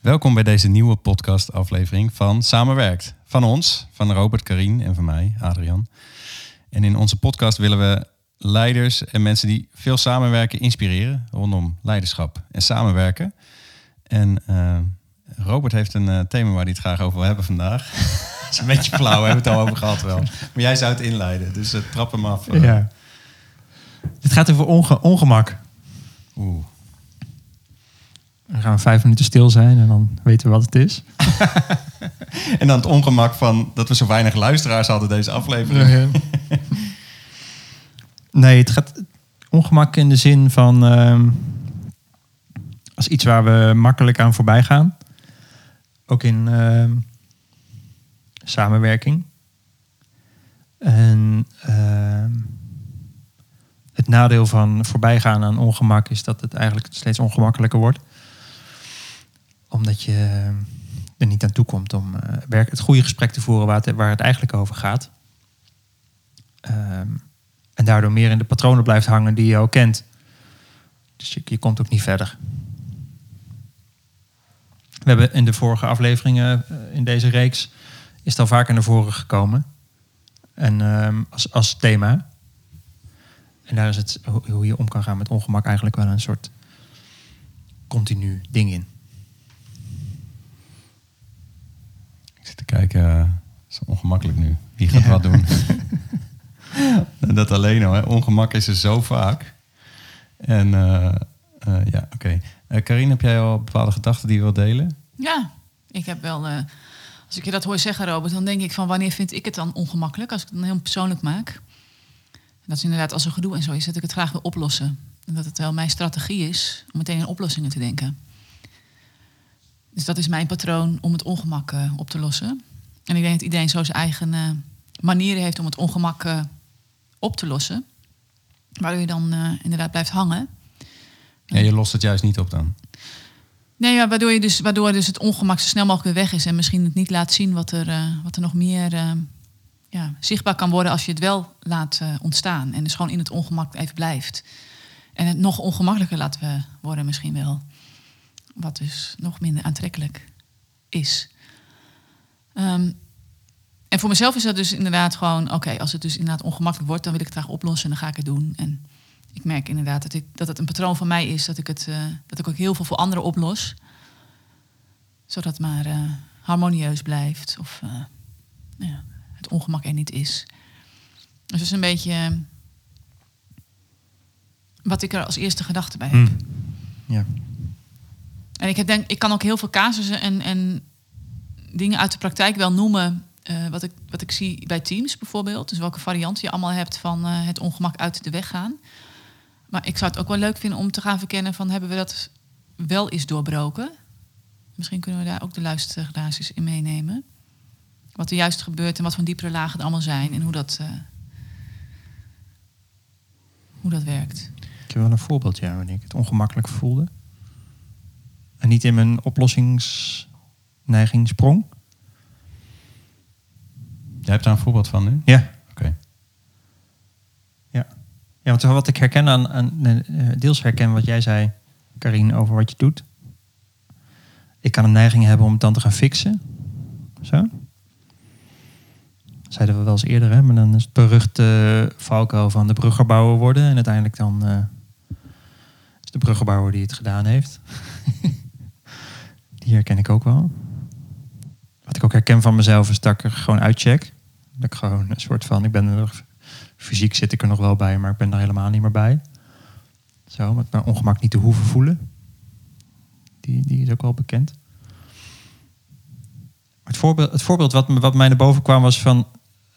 Welkom bij deze nieuwe podcast-aflevering van Samenwerkt. Van ons, van Robert, Karien en van mij, Adrian. En in onze podcast willen we leiders en mensen die veel samenwerken inspireren rondom leiderschap en samenwerken. En uh, Robert heeft een uh, thema waar hij het graag over wil hebben vandaag. Dat is een beetje flauw, we hebben het al over gehad wel. Maar jij zou het inleiden, dus uh, trap hem af. Ja. Dit gaat over onge ongemak. Oeh. Dan gaan we vijf minuten stil zijn en dan weten we wat het is. en dan het ongemak van dat we zo weinig luisteraars hadden deze aflevering. nee, het gaat ongemak in de zin van uh, als iets waar we makkelijk aan voorbij gaan. Ook in uh, samenwerking. En uh, het nadeel van voorbijgaan aan ongemak is dat het eigenlijk steeds ongemakkelijker wordt omdat je er niet aan toe komt om werk, het goede gesprek te voeren waar het, waar het eigenlijk over gaat. Um, en daardoor meer in de patronen blijft hangen die je al kent. Dus je, komt ook niet verder. We hebben in de vorige afleveringen uh, in deze reeks is het al vaker naar voren gekomen. En um, als, als thema. En daar is het hoe je om kan gaan met ongemak eigenlijk wel een soort continu ding in. te kijken. Het is ongemakkelijk nu. Wie gaat ja. wat doen? dat alleen al. Hè. Ongemak is er zo vaak. En uh, uh, ja, oké. Okay. Uh, Karine, heb jij al bepaalde gedachten die je wilt delen? Ja, ik heb wel... als ik je dat hoor zeggen, Robert, dan denk ik van... wanneer vind ik het dan ongemakkelijk? Als ik het dan heel persoonlijk maak. En dat is inderdaad als er gedoe en zo is, dat ik het graag wil oplossen. En dat het wel mijn strategie is om meteen in oplossingen te denken. Dus dat is mijn patroon om het ongemak uh, op te lossen. En ik denk dat iedereen zo zijn eigen uh, manieren heeft om het ongemak uh, op te lossen. Waardoor je dan inderdaad blijft hangen. Ja, je lost het juist niet op dan? Nee, ja, waardoor, je dus, waardoor dus het ongemak zo snel mogelijk weer weg is. En misschien het niet laat zien wat er, wat er nog meer ja, zichtbaar kan worden als je het wel laat ontstaan. En dus gewoon in het ongemak even blijft. En het nog ongemakkelijker laten worden misschien wel. Wat dus nog minder aantrekkelijk is. Um, en voor mezelf is dat dus inderdaad gewoon, oké, als het dus inderdaad ongemakkelijk wordt, dan wil ik het graag oplossen en dan ga ik het doen. En ik merk inderdaad dat, ik, dat het een patroon van mij is, dat ik, het, uh, dat ik ook heel veel voor anderen oplos. Zodat het maar uh, harmonieus blijft of uh, ja, het ongemak er niet is. Dus dat is een beetje wat ik er als eerste gedachte bij heb. Hmm. Ja. En ik, heb denk, ik kan ook heel veel casussen en, en dingen uit de praktijk wel noemen. Uh, wat, ik, wat ik zie bij teams bijvoorbeeld. Dus welke varianten je allemaal hebt van uh, het ongemak uit de weg gaan. Maar ik zou het ook wel leuk vinden om te gaan verkennen van hebben we dat wel eens doorbroken. Misschien kunnen we daar ook de luisteraars in meenemen. Wat er juist gebeurt en wat voor diepere lagen er allemaal zijn en hoe dat, uh, hoe dat werkt. Ik heb wel een voorbeeld, ja, wanneer ik het ongemakkelijk voelde. En niet in mijn oplossingsneiging sprong. Jij hebt daar een voorbeeld van nu? Ja. Oké. Okay. Ja. ja, want wat ik herken aan, aan, deels herken wat jij zei, Karin, over wat je doet. Ik kan een neiging hebben om het dan te gaan fixen. Zo. zeiden we wel eens eerder, hè? Maar dan is het beruchte Falco van de bruggerbouwer worden. En uiteindelijk dan uh, is de bruggerbouwer die het gedaan heeft. Die herken ik ook wel. Wat ik ook herken van mezelf is dat ik er gewoon uitcheck. Dat ik gewoon een soort van, ik ben er, fysiek zit ik er nog wel bij, maar ik ben er helemaal niet meer bij. Zo, met mijn ongemak niet te hoeven voelen. Die, die is ook wel bekend. het voorbeeld, het voorbeeld wat, wat mij naar boven kwam was van...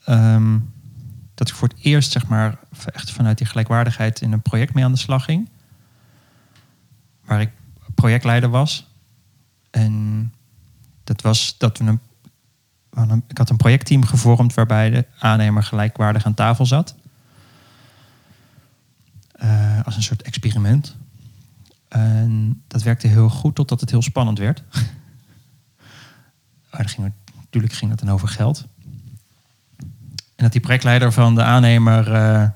Um, dat ik voor het eerst, zeg maar, echt vanuit die gelijkwaardigheid in een project mee aan de slag ging. Waar ik projectleider was. En dat was dat we een, ik had een projectteam gevormd waarbij de aannemer gelijkwaardig aan tafel zat. Uh, als een soort experiment. En dat werkte heel goed totdat het heel spannend werd. maar ging natuurlijk ging het dan over geld. En dat die projectleider van de aannemer uh,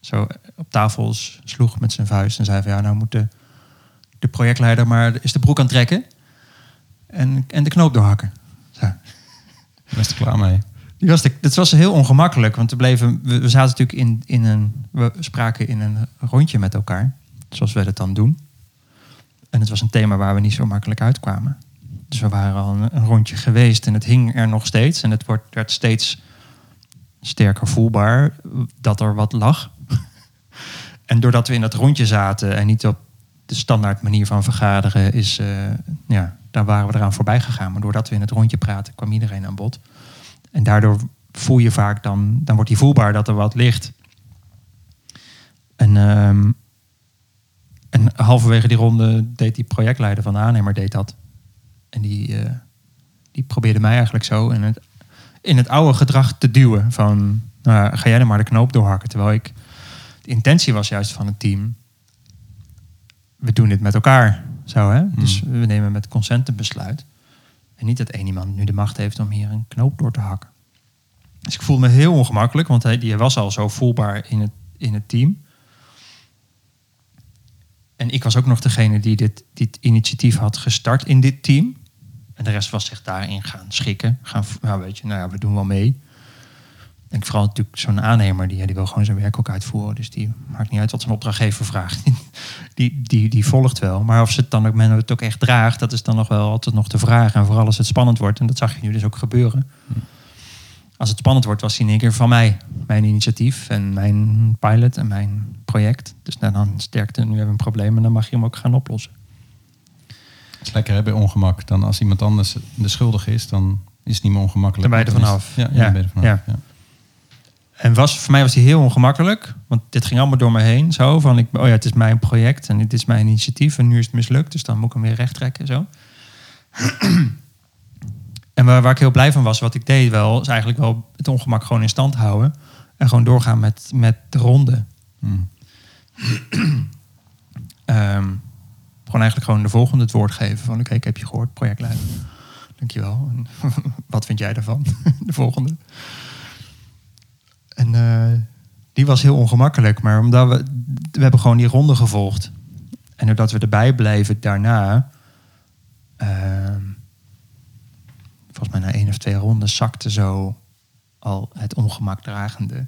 zo op tafel sloeg met zijn vuist en zei van ja, nou moet de, de projectleider maar is de broek aan trekken. En, en de knoop doorhakken. Zo. Daar is er klaar mee. Die was de, dat was heel ongemakkelijk, want we, bleven, we, we zaten natuurlijk in, in een... We spraken in een rondje met elkaar, zoals we dat dan doen. En het was een thema waar we niet zo makkelijk uitkwamen. Dus we waren al een, een rondje geweest en het hing er nog steeds. En het wordt, werd steeds sterker voelbaar dat er wat lag. en doordat we in dat rondje zaten en niet op de standaard manier van vergaderen, is, eh, ja, daar waren we eraan voorbij gegaan. Maar doordat we in het rondje praten, kwam iedereen aan bod. En daardoor voel je vaak dan, dan wordt die voelbaar dat er wat ligt. En, ehm, en halverwege die ronde deed die projectleider van de aannemer deed dat. En die, eh, die probeerde mij eigenlijk zo in het, in het oude gedrag te duwen. Van, nou, ga jij er maar de knoop doorhakken. Terwijl ik, de intentie was juist van het team. We doen dit met elkaar. Zo, hè? Dus we nemen met consent een besluit. En niet dat één iemand nu de macht heeft om hier een knoop door te hakken. Dus ik voelde me heel ongemakkelijk, want hij die was al zo voelbaar in het, in het team. En ik was ook nog degene die dit, dit initiatief had gestart in dit team. En de rest was zich daarin gaan schikken. Gaan, nou weet je, nou ja, we doen wel mee. En vooral natuurlijk zo'n aannemer, die, die wil gewoon zijn werk ook uitvoeren. Dus die maakt niet uit wat zijn opdrachtgever vraagt. Die, die, die volgt wel. Maar of ze het dan ook, men het ook echt draagt, dat is dan nog wel altijd nog de vraag. En vooral als het spannend wordt. En dat zag je nu dus ook gebeuren. Als het spannend wordt, was hij in één keer van mij. Mijn initiatief en mijn pilot en mijn project. Dus nou, dan sterkte, nu hebben we een probleem en dan mag je hem ook gaan oplossen. Het is lekker hè, bij ongemak. Dan als iemand anders de schuldige is, dan is het niet meer ongemakkelijk. Dan ben je er vanaf. Ja, ja, Ja, ben je er vanaf. ja. Ja. En was, voor mij was die heel ongemakkelijk. Want dit ging allemaal door me heen. Zo van, ik, oh ja, het is mijn project en dit is mijn initiatief. En nu is het mislukt, dus dan moet ik hem weer recht trekken. Zo. en waar, waar ik heel blij van was, wat ik deed wel... is eigenlijk wel het ongemak gewoon in stand houden. En gewoon doorgaan met, met de ronde. Hmm. Ehm, gewoon eigenlijk gewoon de volgende het woord geven. Van oké, ik heb je gehoord, projectleider. Dankjewel. En wat vind jij daarvan? de volgende. En eh, die was heel ongemakkelijk. Maar omdat we, we hebben gewoon die ronde gevolgd. En doordat we erbij bleven daarna... ehm, volgens mij na één of twee ronden zakte zo al het ongemak dragende.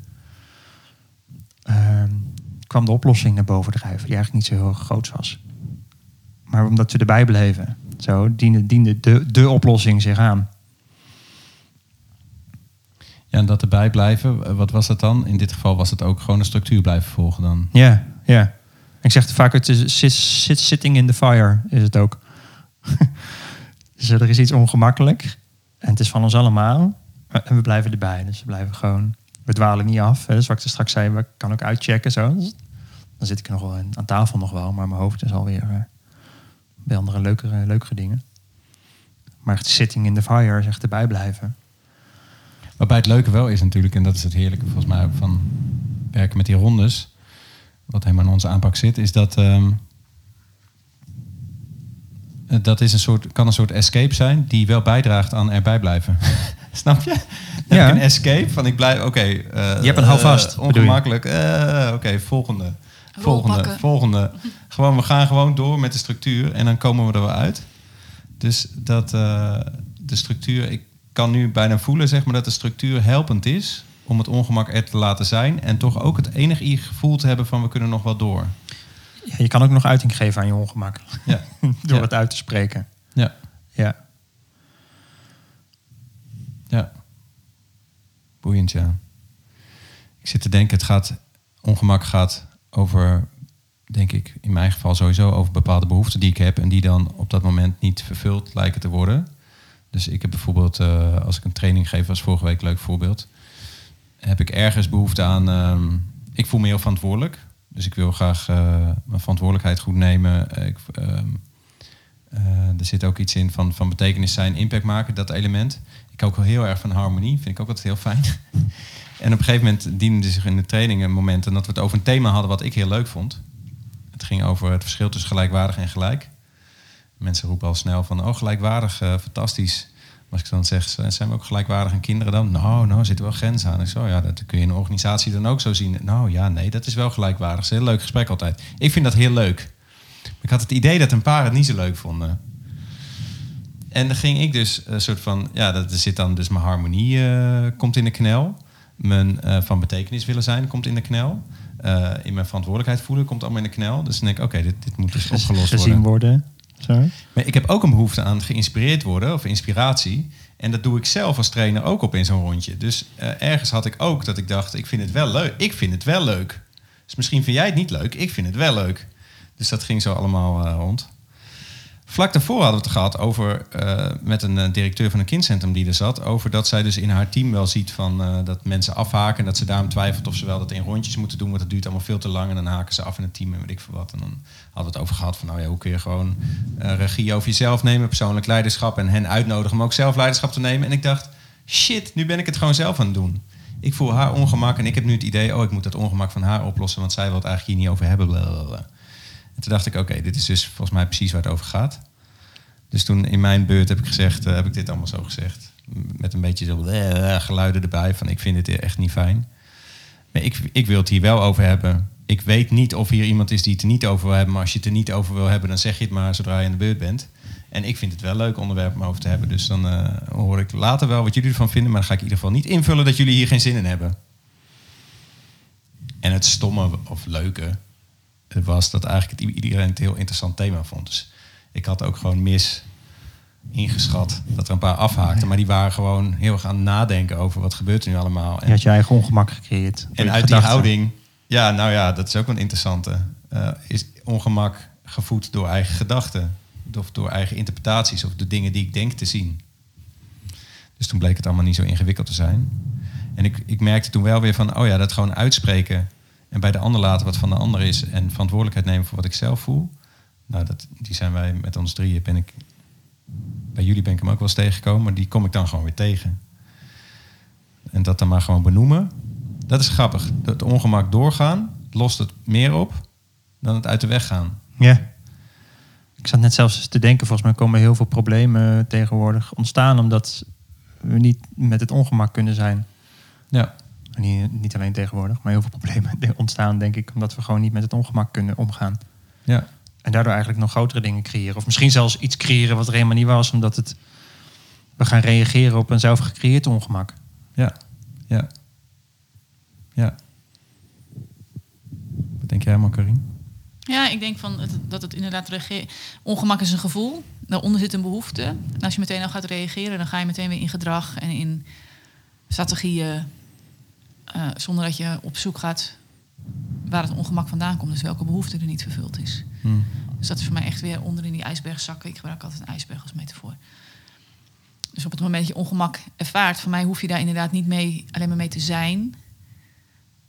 Ehm, kwam de oplossing naar boven drijven, die eigenlijk niet zo heel groot was. Maar omdat we erbij bleven, zo diende, diende de, de oplossing zich aan. Ja, en dat erbij blijven, eh, wat was dat dan? In dit geval was het ook gewoon een structuur blijven volgen dan. Ja, ja. Ik zeg het vaak, het is sit, sit- sitting in the fire is het ook. dus er is iets ongemakkelijk. En het is van ons allemaal. En we blijven erbij. Dus we blijven gewoon... We dwalen niet af. Hè. Zoals ik er straks zei, we kan ook uitchecken. Zo. Dan zit ik nog wel aan tafel nog wel. Maar mijn hoofd is alweer eh, bij andere leukere, leukere dingen. Maar sitting in the fire is echt erbij blijven. Waarbij het leuke wel is natuurlijk, en dat is het heerlijke volgens mij ook van werken met die rondes, wat helemaal in onze aanpak zit, is dat ehm, eh, dat is een soort, kan een soort escape zijn die wel bijdraagt aan erbij blijven. Snap je? Dan Ja. heb ik een escape van ik blijf, oké. eh, Je hebt een houvast, eh, ongemakkelijk. eh, oké, volgende. Volgende, pakken. volgende. Gewoon, we gaan gewoon door met de structuur en dan komen we er wel uit. Dus dat eh, de structuur, ik kan nu bijna voelen zeg maar, dat de structuur helpend is om het ongemak er te laten zijn. En toch ook het enige gevoel te hebben van we kunnen nog wel door. Ja, je kan ook nog uiting geven aan je ongemak. Ja, Door Ja. het uit te spreken. ja, Ja. ja. Boeiend, ja. Ik zit te denken, het gaat, ongemak gaat over, denk ik, in mijn geval sowieso over bepaalde behoeften die ik heb en die dan op dat moment niet vervuld lijken te worden. Dus ik heb bijvoorbeeld, eh, als ik een training geef, was vorige week een leuk voorbeeld, heb ik ergens behoefte aan, ehm, ik voel me heel verantwoordelijk. Dus ik wil graag eh, mijn verantwoordelijkheid goed nemen. Ik, ehm, eh, er zit ook iets in van, van betekenis zijn, impact maken, dat element. Ik hou ook wel heel erg van harmonie, vind ik ook altijd heel fijn. en op een gegeven moment diende zich in de training een moment dat we het over een thema hadden wat ik heel leuk vond. Het ging over het verschil tussen gelijkwaardig en gelijk. Mensen roepen al snel van, oh gelijkwaardig, eh, fantastisch. Maar als ik dan zeg, "Z- zijn we ook gelijkwaardig aan kinderen dan? Nou, nou, er zitten wel grenzen aan. Ik zo, ja, dat kun je in een organisatie dan ook zo zien. Nou ja, nee, dat is wel gelijkwaardig. Dat is een heel leuk gesprek altijd. Ik vind dat heel leuk. Maar ik had het idee dat een paar het niet zo leuk vonden. En dan ging ik dus een soort van, ja, dat zit dan dus mijn harmonie eh, komt in de knel. Mijn eh, van betekenis willen zijn komt in de knel. Eh, in mijn verantwoordelijkheid voelen komt allemaal in de knel. Dus dan denk ik, oké, dit, dit moet dus opgelost Gezien worden. Zo. Maar ik heb ook een behoefte aan geïnspireerd worden of inspiratie. En dat doe ik zelf als trainer ook op in zo'n rondje. Dus eh, ergens had ik ook dat ik dacht, ik vind het wel leuk. Ik vind het wel leuk. Dus misschien vind jij het niet leuk, ik vind het wel leuk. Dus dat ging zo allemaal eh, rond. Vlak daarvoor hadden we het gehad over, eh, met een eh, directeur van een kindcentrum die er zat, over dat zij dus in haar team wel ziet van, eh, dat mensen afhaken. En dat ze daarom twijfelt of ze wel dat in rondjes moeten doen, want het duurt allemaal veel te lang. En dan haken ze af in het team en weet ik veel wat. En dan hadden we het over gehad van, nou ja, hoe kun je gewoon regie over jezelf nemen, persoonlijk leiderschap en hen uitnodigen om ook zelf leiderschap te nemen. En ik dacht, shit, nu ben ik het gewoon zelf aan het doen. Ik voel haar ongemak en ik heb nu het idee, oh, ik moet dat ongemak van haar oplossen, want zij wil het eigenlijk hier niet over hebben. blablabla. En toen dacht ik, oké, dit is dus volgens mij precies waar het over gaat. Dus toen in mijn beurt heb ik gezegd, eh, heb ik dit allemaal zo gezegd. Met een beetje zo eh, geluiden erbij van ik vind dit echt niet fijn. Maar ik, ik wil het hier wel over hebben. Ik weet niet of hier iemand is die het er niet over wil hebben. Maar als je het er niet over wil hebben, dan zeg je het maar zodra je aan de beurt bent. En ik vind het wel een leuk onderwerp om over te hebben. Dus dan eh, hoor ik later wel wat jullie ervan vinden. Maar dan ga ik in ieder geval niet invullen dat jullie hier geen zin in hebben. En het stomme of leuke was dat eigenlijk iedereen het heel interessant thema vond. Dus ik had ook gewoon mis ingeschat dat er een paar afhaakten. Maar die waren gewoon heel erg aan het nadenken over wat gebeurt er nu allemaal. Je had je eigen ongemak gecreëerd. En uit die houding, ja, nou ja, dat is ook een interessante. eh, is ongemak gevoed door eigen gedachten, of door eigen interpretaties, of de dingen die ik denk te zien. Dus toen bleek het allemaal niet zo ingewikkeld te zijn. En ik, ik merkte toen wel weer van, oh ja, dat gewoon uitspreken en bij de ander laten wat van de ander is en verantwoordelijkheid nemen voor wat ik zelf voel. Nou, dat, die zijn wij met ons drieën, ben ik, bij jullie ben ik hem ook wel eens tegengekomen, maar die kom ik dan gewoon weer tegen. En dat dan maar gewoon benoemen, dat is grappig. Het ongemak doorgaan lost het meer op dan het uit de weg gaan. Ja. Ik zat net zelfs te denken, volgens mij komen heel veel problemen tegenwoordig ontstaan omdat we niet met het ongemak kunnen zijn. Ja, En Niet, niet alleen tegenwoordig, maar heel veel problemen ontstaan, denk ik, omdat we gewoon niet met het ongemak kunnen omgaan. ja, En daardoor eigenlijk nog grotere dingen creëren. Of misschien zelfs iets creëren wat er helemaal niet was, omdat het, we gaan reageren op een zelf gecreëerd ongemak. ja, ja. Ja. Wat denk jij helemaal, Karin? Ja, ik denk van het, dat het inderdaad reage- ongemak is een gevoel. Daaronder zit een behoefte. En als je meteen al gaat reageren, dan ga je meteen weer in gedrag en in strategieën. Eh, zonder dat je op zoek gaat waar het ongemak vandaan komt. Dus welke behoefte er niet vervuld is. Hm. Dus dat is voor mij echt weer onder in die ijsberg zakken. Ik gebruik altijd een ijsberg als metafoor. Dus op het moment dat je ongemak ervaart, voor mij hoef je daar inderdaad niet mee, alleen maar mee te zijn.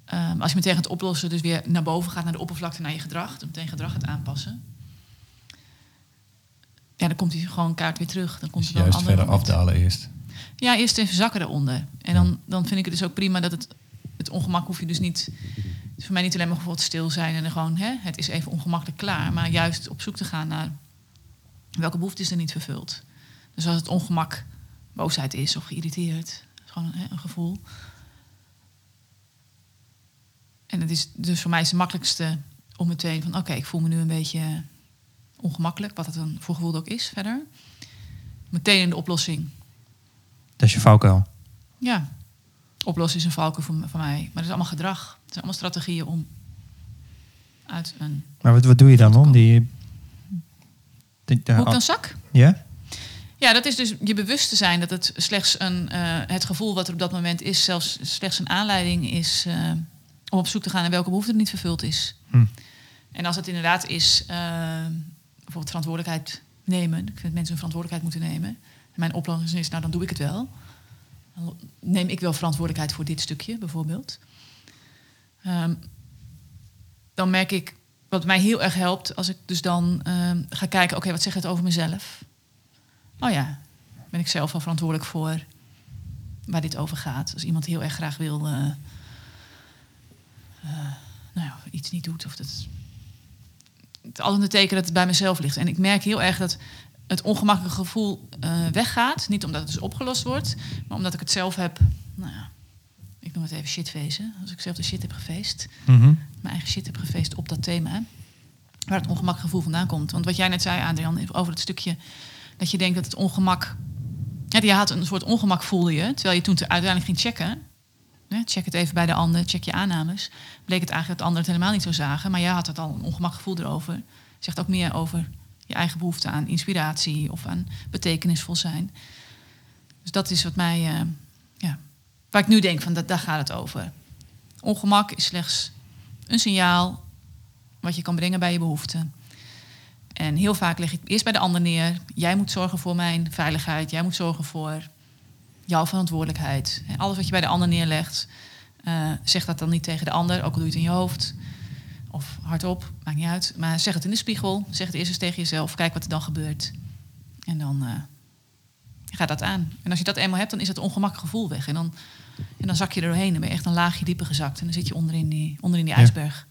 Ehm, als je meteen gaat oplossen, dus weer naar boven gaat, naar de oppervlakte, naar je gedrag, dan meteen gedrag gaat aanpassen. Ja, dan komt hij gewoon kaart weer terug. Dan komt Dus er juist verder moment. afdalen eerst. Ja, eerst even zakken eronder. En dan, dan vind ik het dus ook prima dat het, het ongemak hoef je dus niet... Het is voor mij niet alleen maar bijvoorbeeld stil zijn en gewoon... Hè, het is even ongemakkelijk klaar. Maar juist op zoek te gaan naar welke behoefte is er niet vervuld. Dus als het ongemak boosheid is of geïrriteerd. Gewoon hè, een gevoel. En het is dus voor mij is het makkelijkste om meteen van... Oké, ik voel me nu een beetje ongemakkelijk. Wat het dan voor gevoel ook is verder. Meteen in de oplossing Dat is je valkuil. ja, oplossen is een valkuil voor, voor mij. Maar het is allemaal gedrag. Het zijn allemaal strategieën om uit een... Maar wat, wat doe je dan om die... de- Hoe ik dan zak? ja? Ja, dat is dus je bewust te zijn dat het slechts een, eh, het gevoel wat er op dat moment is, zelfs slechts een aanleiding is eh, om op zoek te gaan naar welke behoefte er niet vervuld is. Hm. En als het inderdaad is, eh, bijvoorbeeld verantwoordelijkheid nemen. Ik vind dat mensen hun verantwoordelijkheid moeten nemen. En mijn oplossing is, nou dan doe ik het wel. Neem ik wel verantwoordelijkheid voor dit stukje, bijvoorbeeld. Ehm, dan merk ik, wat mij heel erg helpt, als ik dus dan ehm, ga kijken, oké, wat zegt het over mezelf? Oh ja, ben ik zelf wel verantwoordelijk voor waar dit over gaat. Als iemand heel erg graag wil, eh, eh, nou ja, iets niet doet of dat het altijd een teken dat het bij mezelf ligt. En ik merk heel erg dat het ongemakkelijke gevoel eh, weggaat. Niet omdat het dus opgelost wordt, maar omdat ik het zelf heb. Nou ja, ik noem het even shitfeesten. Als ik zelf de shit heb gefeest, Mhm. mijn eigen shit heb gefeest op dat thema. Waar het ongemakkelijke gevoel vandaan komt. Want wat jij net zei, Adrian, over het stukje Dat je denkt dat het ongemak... Ja, je had een soort ongemak voelde je, terwijl je toen te- uiteindelijk ging checken. Check het even bij de ander, check je aannames. Bleek het eigenlijk dat de anderen het helemaal niet zo zagen. Maar jij had het al een ongemakgevoel erover. Zegt ook meer over je eigen behoefte aan inspiratie of aan betekenisvol zijn. Dus dat is wat mij, eh, ja, waar ik nu denk van dat, daar gaat het over. Ongemak is slechts een signaal wat je kan brengen bij je behoeften. En heel vaak leg ik eerst bij de ander neer. Jij moet zorgen voor mijn veiligheid. Jij moet zorgen voor jouw verantwoordelijkheid. En Alles wat je bij de ander neerlegt, eh, zeg dat dan niet tegen de ander, ook al doe je het in je hoofd. Of hardop, maakt niet uit. Maar zeg het in de spiegel. Zeg het eerst eens tegen jezelf. Kijk wat er dan gebeurt. En dan eh, gaat dat aan. En als je dat eenmaal hebt, dan is het ongemakkelijk gevoel weg. En dan, en dan zak je er doorheen. Dan ben je echt een laagje dieper gezakt. En dan zit je onderin die, onderin die Ja. ijsberg.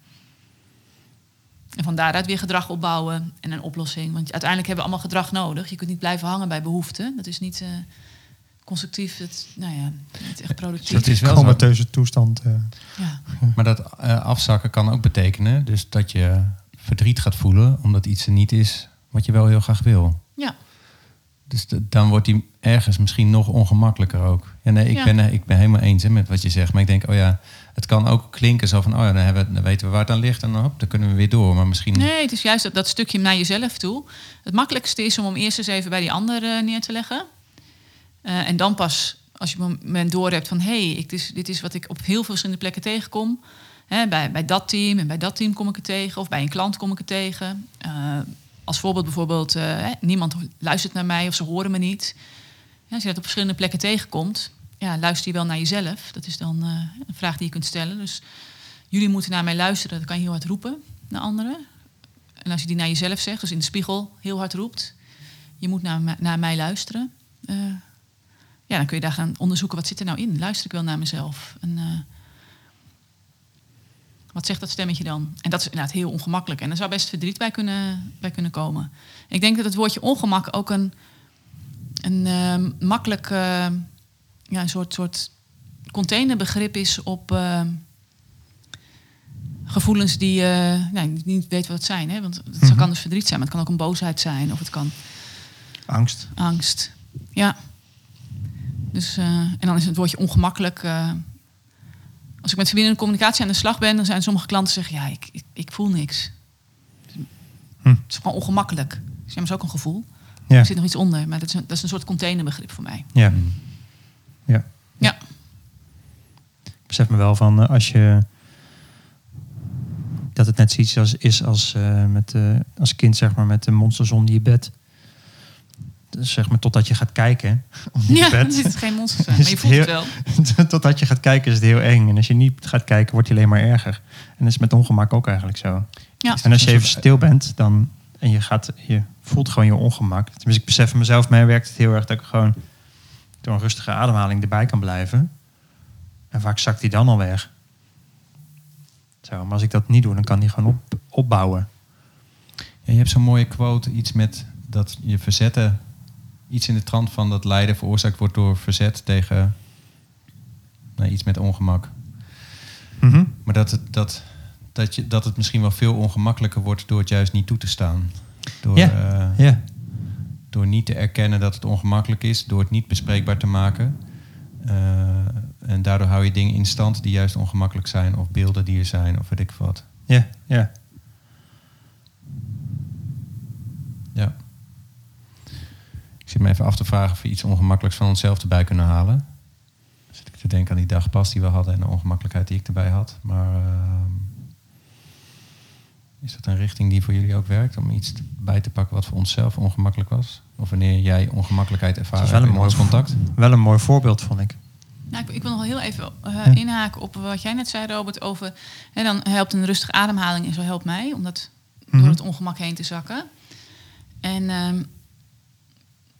En van daaruit weer gedrag opbouwen en een oplossing. Want uiteindelijk hebben we allemaal gedrag nodig. Je kunt niet blijven hangen bij behoeften. Dat is niet eh, constructief. Het, nou ja, niet echt productief. Dat is wel zo. comateuze toestand. eh. Ja. Maar dat eh, afzakken kan ook betekenen dus dat je verdriet gaat voelen omdat iets er niet is wat je wel heel graag wil. ja. Dus dan wordt die ergens misschien nog ongemakkelijker ook. Ja, nee, ik, Ja. ben, eh, ik ben helemaal eens hè, met wat je zegt. Maar ik denk, oh ja, het kan ook klinken zo van, oh ja, dan, hebben we, dan weten we waar het aan ligt en dan, hop, dan kunnen we weer door. Maar misschien, Nee, het is juist dat, dat stukje naar jezelf toe. Het makkelijkste is om hem eerst eens even bij die ander neer te leggen. Eh, en dan pas, als je een moment door hebt van... hé, hey, dit, is, dit is wat ik op heel veel verschillende plekken tegenkom. Hè, bij, bij dat team en bij dat team kom ik het tegen. Of bij een klant kom ik het tegen. Eh, als voorbeeld bijvoorbeeld, eh, niemand luistert naar mij of ze horen me niet. Als je dat op verschillende plekken tegenkomt... Ja, luister je wel naar jezelf? Dat is dan een vraag die je kunt stellen. Dus jullie moeten naar mij luisteren. Dat kan je heel hard roepen naar anderen. En als je die naar jezelf zegt, dus in de spiegel heel hard roept... je moet naar, naar mij luisteren... eh, ja, dan kun je daar gaan onderzoeken, wat zit er nou in? Luister ik wel naar mezelf? En, eh, wat zegt dat stemmetje dan? En dat is inderdaad heel ongemakkelijk. En er zou best verdriet bij kunnen, bij kunnen komen. Ik denk dat het woordje ongemak ook een, een eh, makkelijk... eh, ja, een soort, soort containerbegrip is op... gevoelens die eh nou, niet weet wat het zijn. Hè? Want het Mhm. kan dus verdriet zijn, maar het kan ook een boosheid zijn. Of het kan Angst. angst. Ja. Dus, eh, en dan is het woordje ongemakkelijk. eh, als ik met verbindende communicatie aan de slag ben, dan zijn sommige klanten zeggen: Ja, ik, ik, ik voel niks. Hm. Het is gewoon ongemakkelijk. Dus ja, maar dat is ook een gevoel. Ja. Er zit nog iets onder, maar dat is een, dat is een soort containerbegrip voor mij. Ja. ja. Ja. Ik besef me wel van eh, als je dat het net zoiets als, is als, eh, met, eh, als kind zeg maar met de monsters onder je bed. Dus zeg maar totdat je gaat kijken Ja, bed. dan zit het geen monster zijn, Is maar je het voelt het wel. totdat je gaat kijken is het heel eng. En als je niet gaat kijken wordt hij alleen maar erger. En dat is met ongemak ook eigenlijk zo. Ja. En als je even stil bent dan, en je, gaat, je voelt gewoon je ongemak. Tenminste, ik besef van mezelf, mij werkt het heel erg dat ik gewoon door een rustige ademhaling erbij kan blijven. En vaak zakt die dan al weg. Zo, maar als ik dat niet doe, dan kan die gewoon op, opbouwen. Ja, je hebt zo'n mooie quote, iets met dat je verzetten, iets in de trant van dat lijden veroorzaakt wordt door verzet tegen nou, iets met ongemak. Mhm. Maar dat het, dat, dat, je, dat het misschien wel veel ongemakkelijker wordt door het juist niet toe te staan. Door, Ja. eh, Ja, door niet te erkennen dat het ongemakkelijk is, door het niet bespreekbaar te maken. Eh, en daardoor hou je dingen in stand die juist ongemakkelijk zijn, of beelden die er zijn, of weet ik wat. ja, ja. Ja. Ik zit me even af te vragen of we iets ongemakkelijks van onszelf erbij kunnen halen. Dan zit ik te denken aan die dagpas die we hadden en de ongemakkelijkheid die ik erbij had. Maar ehm, is dat een richting die voor jullie ook werkt? Om iets bij te pakken wat voor onszelf ongemakkelijk was? Of wanneer jij ongemakkelijkheid hebt een in mooi ons contact? Wel een mooi voorbeeld, vond ik. Nou, ik, ik wil nog heel even eh, Ja. inhaken op wat jij net zei, Robert, over... Hè, dan helpt een rustige ademhaling en zo helpt mij om dat Mhm. door het ongemak heen te zakken. En ehm,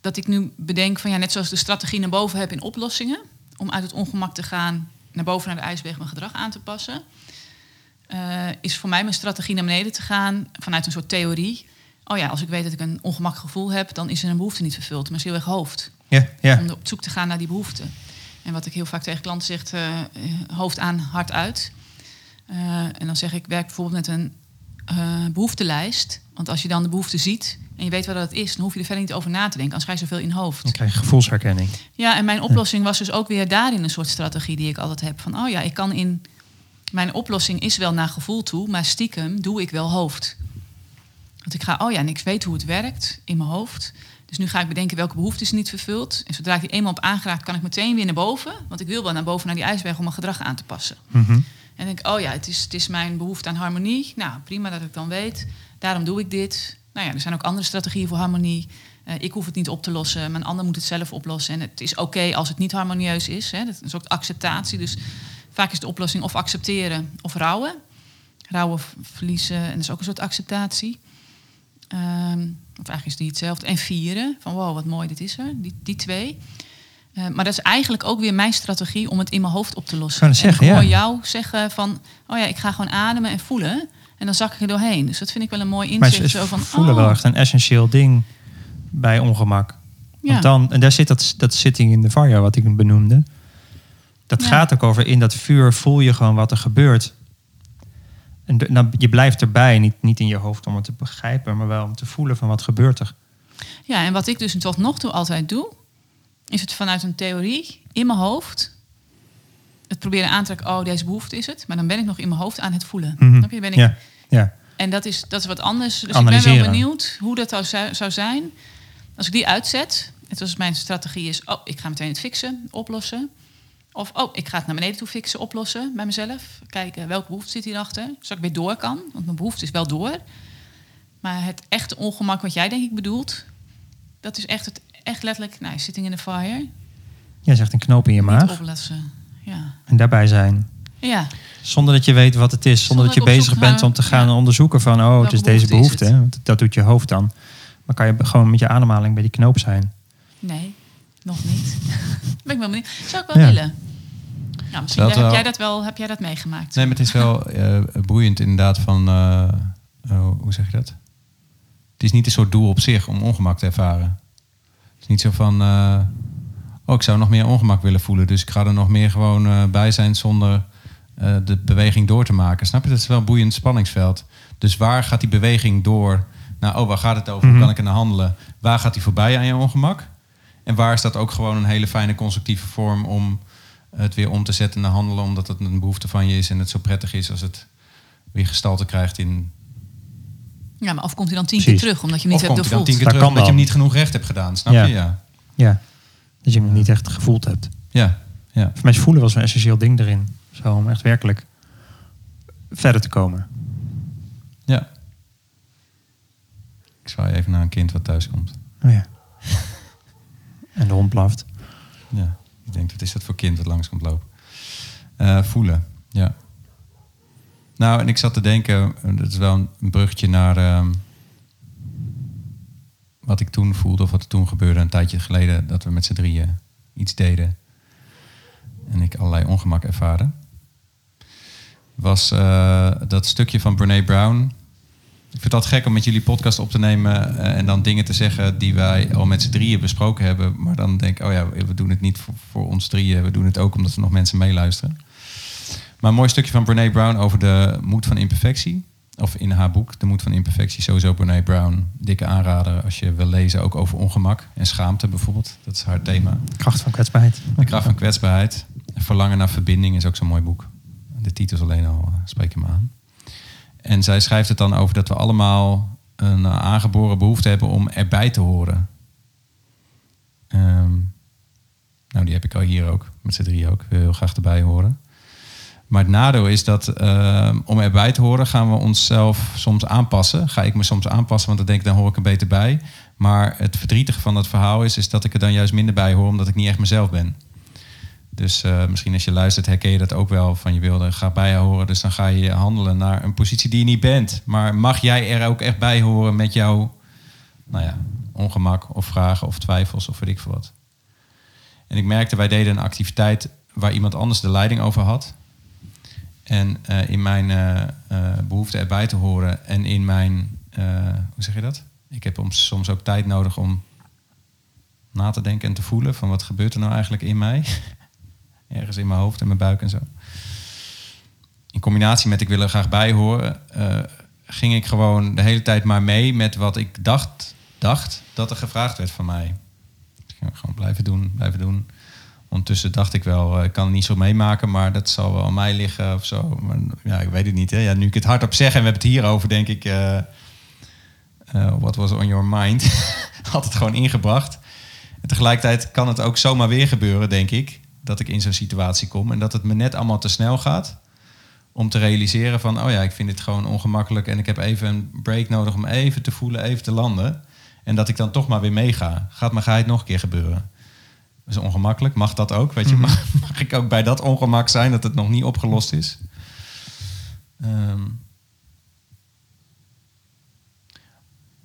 dat ik nu bedenk van, ja, net zoals de strategie naar boven heb in oplossingen... om uit het ongemak te gaan, naar boven naar de ijsberg mijn gedrag aan te passen... eh, is voor mij mijn strategie naar beneden te gaan vanuit een soort theorie. Oh ja, als ik weet dat ik een ongemakkelijk gevoel heb... dan is er een behoefte niet vervuld, maar is heel erg hoofd Ja, ja. om op zoek te gaan naar die behoeften. En wat ik heel vaak tegen klanten zeg, eh, eh, hoofd aan, hart uit. En dan zeg ik, werk bijvoorbeeld met een eh, behoeftelijst. Want als je dan de behoefte ziet en je weet wat dat is, dan hoef je er verder niet over na te denken. Anders ga je zoveel in hoofd. Dan krijg je gevoelsherkenning. Ja, en mijn oplossing was dus ook weer daarin een soort strategie die ik altijd heb. Van, oh ja, ik kan in... Mijn oplossing is wel naar gevoel toe, maar stiekem doe ik wel hoofd. Want ik ga, oh ja, en ik weet hoe het werkt in mijn hoofd. Dus nu ga ik bedenken welke behoeftes niet vervuld. En zodra ik die eenmaal op aangeraakt, kan ik meteen weer naar boven. Want ik wil wel naar boven naar die ijsberg om mijn gedrag aan te passen. Mhm. En denk oh ja, het is, het is mijn behoefte aan harmonie. Nou, prima dat ik dan weet. Daarom doe ik dit. Nou ja, er zijn ook andere strategieën voor harmonie. Eh, ik hoef het niet op te lossen, mijn ander moet het zelf oplossen. En het is oké als het niet harmonieus is. Hè. Dat is ook acceptatie. Dus vaak is de oplossing of accepteren of rouwen. Rouwen, verliezen, en dat is ook een soort acceptatie. Ehm, of eigenlijk is die hetzelfde. En vieren, van wow, wat mooi, dit is er. Die, die twee. Eh, maar dat is eigenlijk ook weer mijn strategie om het in mijn hoofd op te lossen. Zeggen, ik hoor ja. jou zeggen van, oh ja, ik ga gewoon ademen en voelen. En dan zak ik er doorheen. Dus dat vind ik wel een mooi inzicht. zo van, voelen oh, wel echt een essentieel ding bij ongemak. ja. Want dan, en daar zit dat, dat sitting in de fire, wat ik benoemde. Dat Ja. gaat ook over in dat vuur voel je gewoon wat er gebeurt. En nou, je blijft erbij, niet, niet in je hoofd om het te begrijpen, maar wel om te voelen van wat gebeurt er. Ja, en wat ik dus tot nog toe altijd doe, is het vanuit een theorie in mijn hoofd. Het proberen aan te trekken, oh, deze behoefte is het. Maar dan ben ik nog in mijn hoofd aan het voelen. Mhm. Snap je? Ben ik, Ja, ja. En dat is, dat is wat anders. Dus ik ben wel benieuwd hoe dat zou- zou, zou zijn. Als ik die uitzet, het was mijn strategie is, oh, ik ga meteen het fixen, oplossen. Of, oh, ik ga het naar beneden toe fixen, oplossen bij mezelf. Kijken welke behoefte zit hierachter. Zodat ik weer door kan, want mijn behoefte is wel door. Maar het echte ongemak wat jij denk ik bedoelt, dat is echt, het, echt letterlijk, nou, sitting in the fire. Jij zegt een knoop in je Niet maag. Ja. en daarbij zijn. ja, Zonder dat je weet wat het is. Zonder, Zonder dat je bezig bent naar- om te gaan ja. onderzoeken van... oh, het is deze behoefte is. Want dat doet je hoofd dan. Maar kan je gewoon met je ademhaling bij die knoop zijn. nee, nog niet. ben ik wel benieuwd. Zou ik wel Ja. willen. Ja, misschien Dat heb, wel. jij dat wel, heb jij dat meegemaakt? Nee, maar het is wel eh, boeiend inderdaad van... eh, oh, hoe zeg je dat? Het is niet een soort doel op zich om ongemak te ervaren. Is niet zo van... eh, oh, ik zou nog meer ongemak willen voelen. Dus ik ga er nog meer gewoon eh, bij zijn zonder eh, de beweging door te maken. Snap je? Dat is wel een boeiend spanningsveld. Dus waar gaat die beweging door? Nou, oh, waar gaat het over? Hoe Mhm. kan ik er naar handelen? Waar gaat die voorbij aan je ongemak? En waar is dat ook gewoon een hele fijne constructieve vorm om het weer om te zetten naar handelen, omdat het een behoefte van je is en het zo prettig is als het weer gestalte krijgt in. Ja, maar of komt hij dan tien Precies. keer terug omdat je hem niet hebt dan tien keer terug omdat je hem niet genoeg recht hebt gedaan, snap Ja. je? Ja. Ja. Dat je hem niet echt gevoeld hebt. Ja. ja. Voor mij is voelen was een essentieel ding erin. Zo om echt werkelijk verder te komen. ja. Ik zwaai even naar een kind wat thuis komt. Oh ja. en de hond blaft. Ja. Ik denk, wat is dat voor kind dat langs komt lopen? Eh, voelen, ja. Nou, en ik zat te denken, dat is wel een bruggetje naar ehm, wat ik toen voelde of wat er toen gebeurde een tijdje geleden, dat we met z'n drieën iets deden en ik allerlei ongemak ervaarde. Was eh, dat stukje van Brene Brown. Ik vind het gek om met jullie podcast op te nemen eh, en dan dingen te zeggen die wij al met z'n drieën besproken hebben. Maar dan denk ik, oh ja, we doen het niet voor, voor ons drieën. We doen het ook omdat er nog mensen meeluisteren. Maar een mooi stukje van Brene Brown over de moed van imperfectie. Of in haar boek, De Moed van Imperfectie. Sowieso Brene Brown. Dikke aanrader als je wil lezen, ook over ongemak en schaamte bijvoorbeeld. Dat is haar thema. Kracht van kwetsbaarheid. De kracht van kwetsbaarheid. Verlangen naar verbinding is ook zo'n mooi boek. De titels alleen al uh, spreken me aan. En zij schrijft het dan over dat we allemaal een eh, aangeboren behoefte hebben om erbij te horen. Ehm, nou, die heb ik al hier ook, met z'n drie ook. Ik wil heel graag erbij horen. Maar het nadeel is dat ehm, om erbij te horen gaan we onszelf soms aanpassen. Ga ik me soms aanpassen, want dan denk ik, dan hoor ik er beter bij. Maar het verdrietige van dat verhaal is, is dat ik er dan juist minder bij hoor, omdat ik niet echt mezelf ben. Dus eh, misschien als je luistert, herken je dat ook wel. Van je wilde ga bij horen, dus dan ga je handelen naar een positie die je niet bent. Maar mag jij er ook echt bij horen met jouw nou ja, ongemak of vragen of twijfels of weet ik veel wat. En ik merkte, wij deden een activiteit waar iemand anders de leiding over had. En eh, in mijn eh, eh, behoefte erbij te horen en in mijn, hoe zeg je dat? Ik heb om- soms ook tijd nodig om na te denken en te voelen van wat gebeurt er nou eigenlijk in mij. Ergens in mijn hoofd en mijn buik en zo. In combinatie met ik wil er graag bij horen, ging ik gewoon de hele tijd maar mee met wat ik dacht, dacht dat er gevraagd werd van mij. Ik ging gewoon blijven doen, blijven doen. Ondertussen dacht ik wel, eh, ik kan het niet zo meemaken, maar dat zal wel aan mij liggen of zo. Maar, ja, ik weet het niet. Hè? Ja, nu ik het hardop zeg en we hebben het hierover, denk ik, eh what was on your mind? had het gewoon ingebracht. En tegelijkertijd kan het ook zomaar weer gebeuren, denk ik, dat ik in zo'n situatie kom en dat het me net allemaal te snel gaat om te realiseren van, oh ja, ik vind dit gewoon ongemakkelijk en ik heb even een break nodig om even te voelen, even te landen. En dat ik dan toch maar weer meega. Gaat ga het nog een keer gebeuren? Is ongemakkelijk. Mag dat ook? Weet je, mag, mag ik ook bij dat ongemak zijn dat het nog niet opgelost is? Ehm,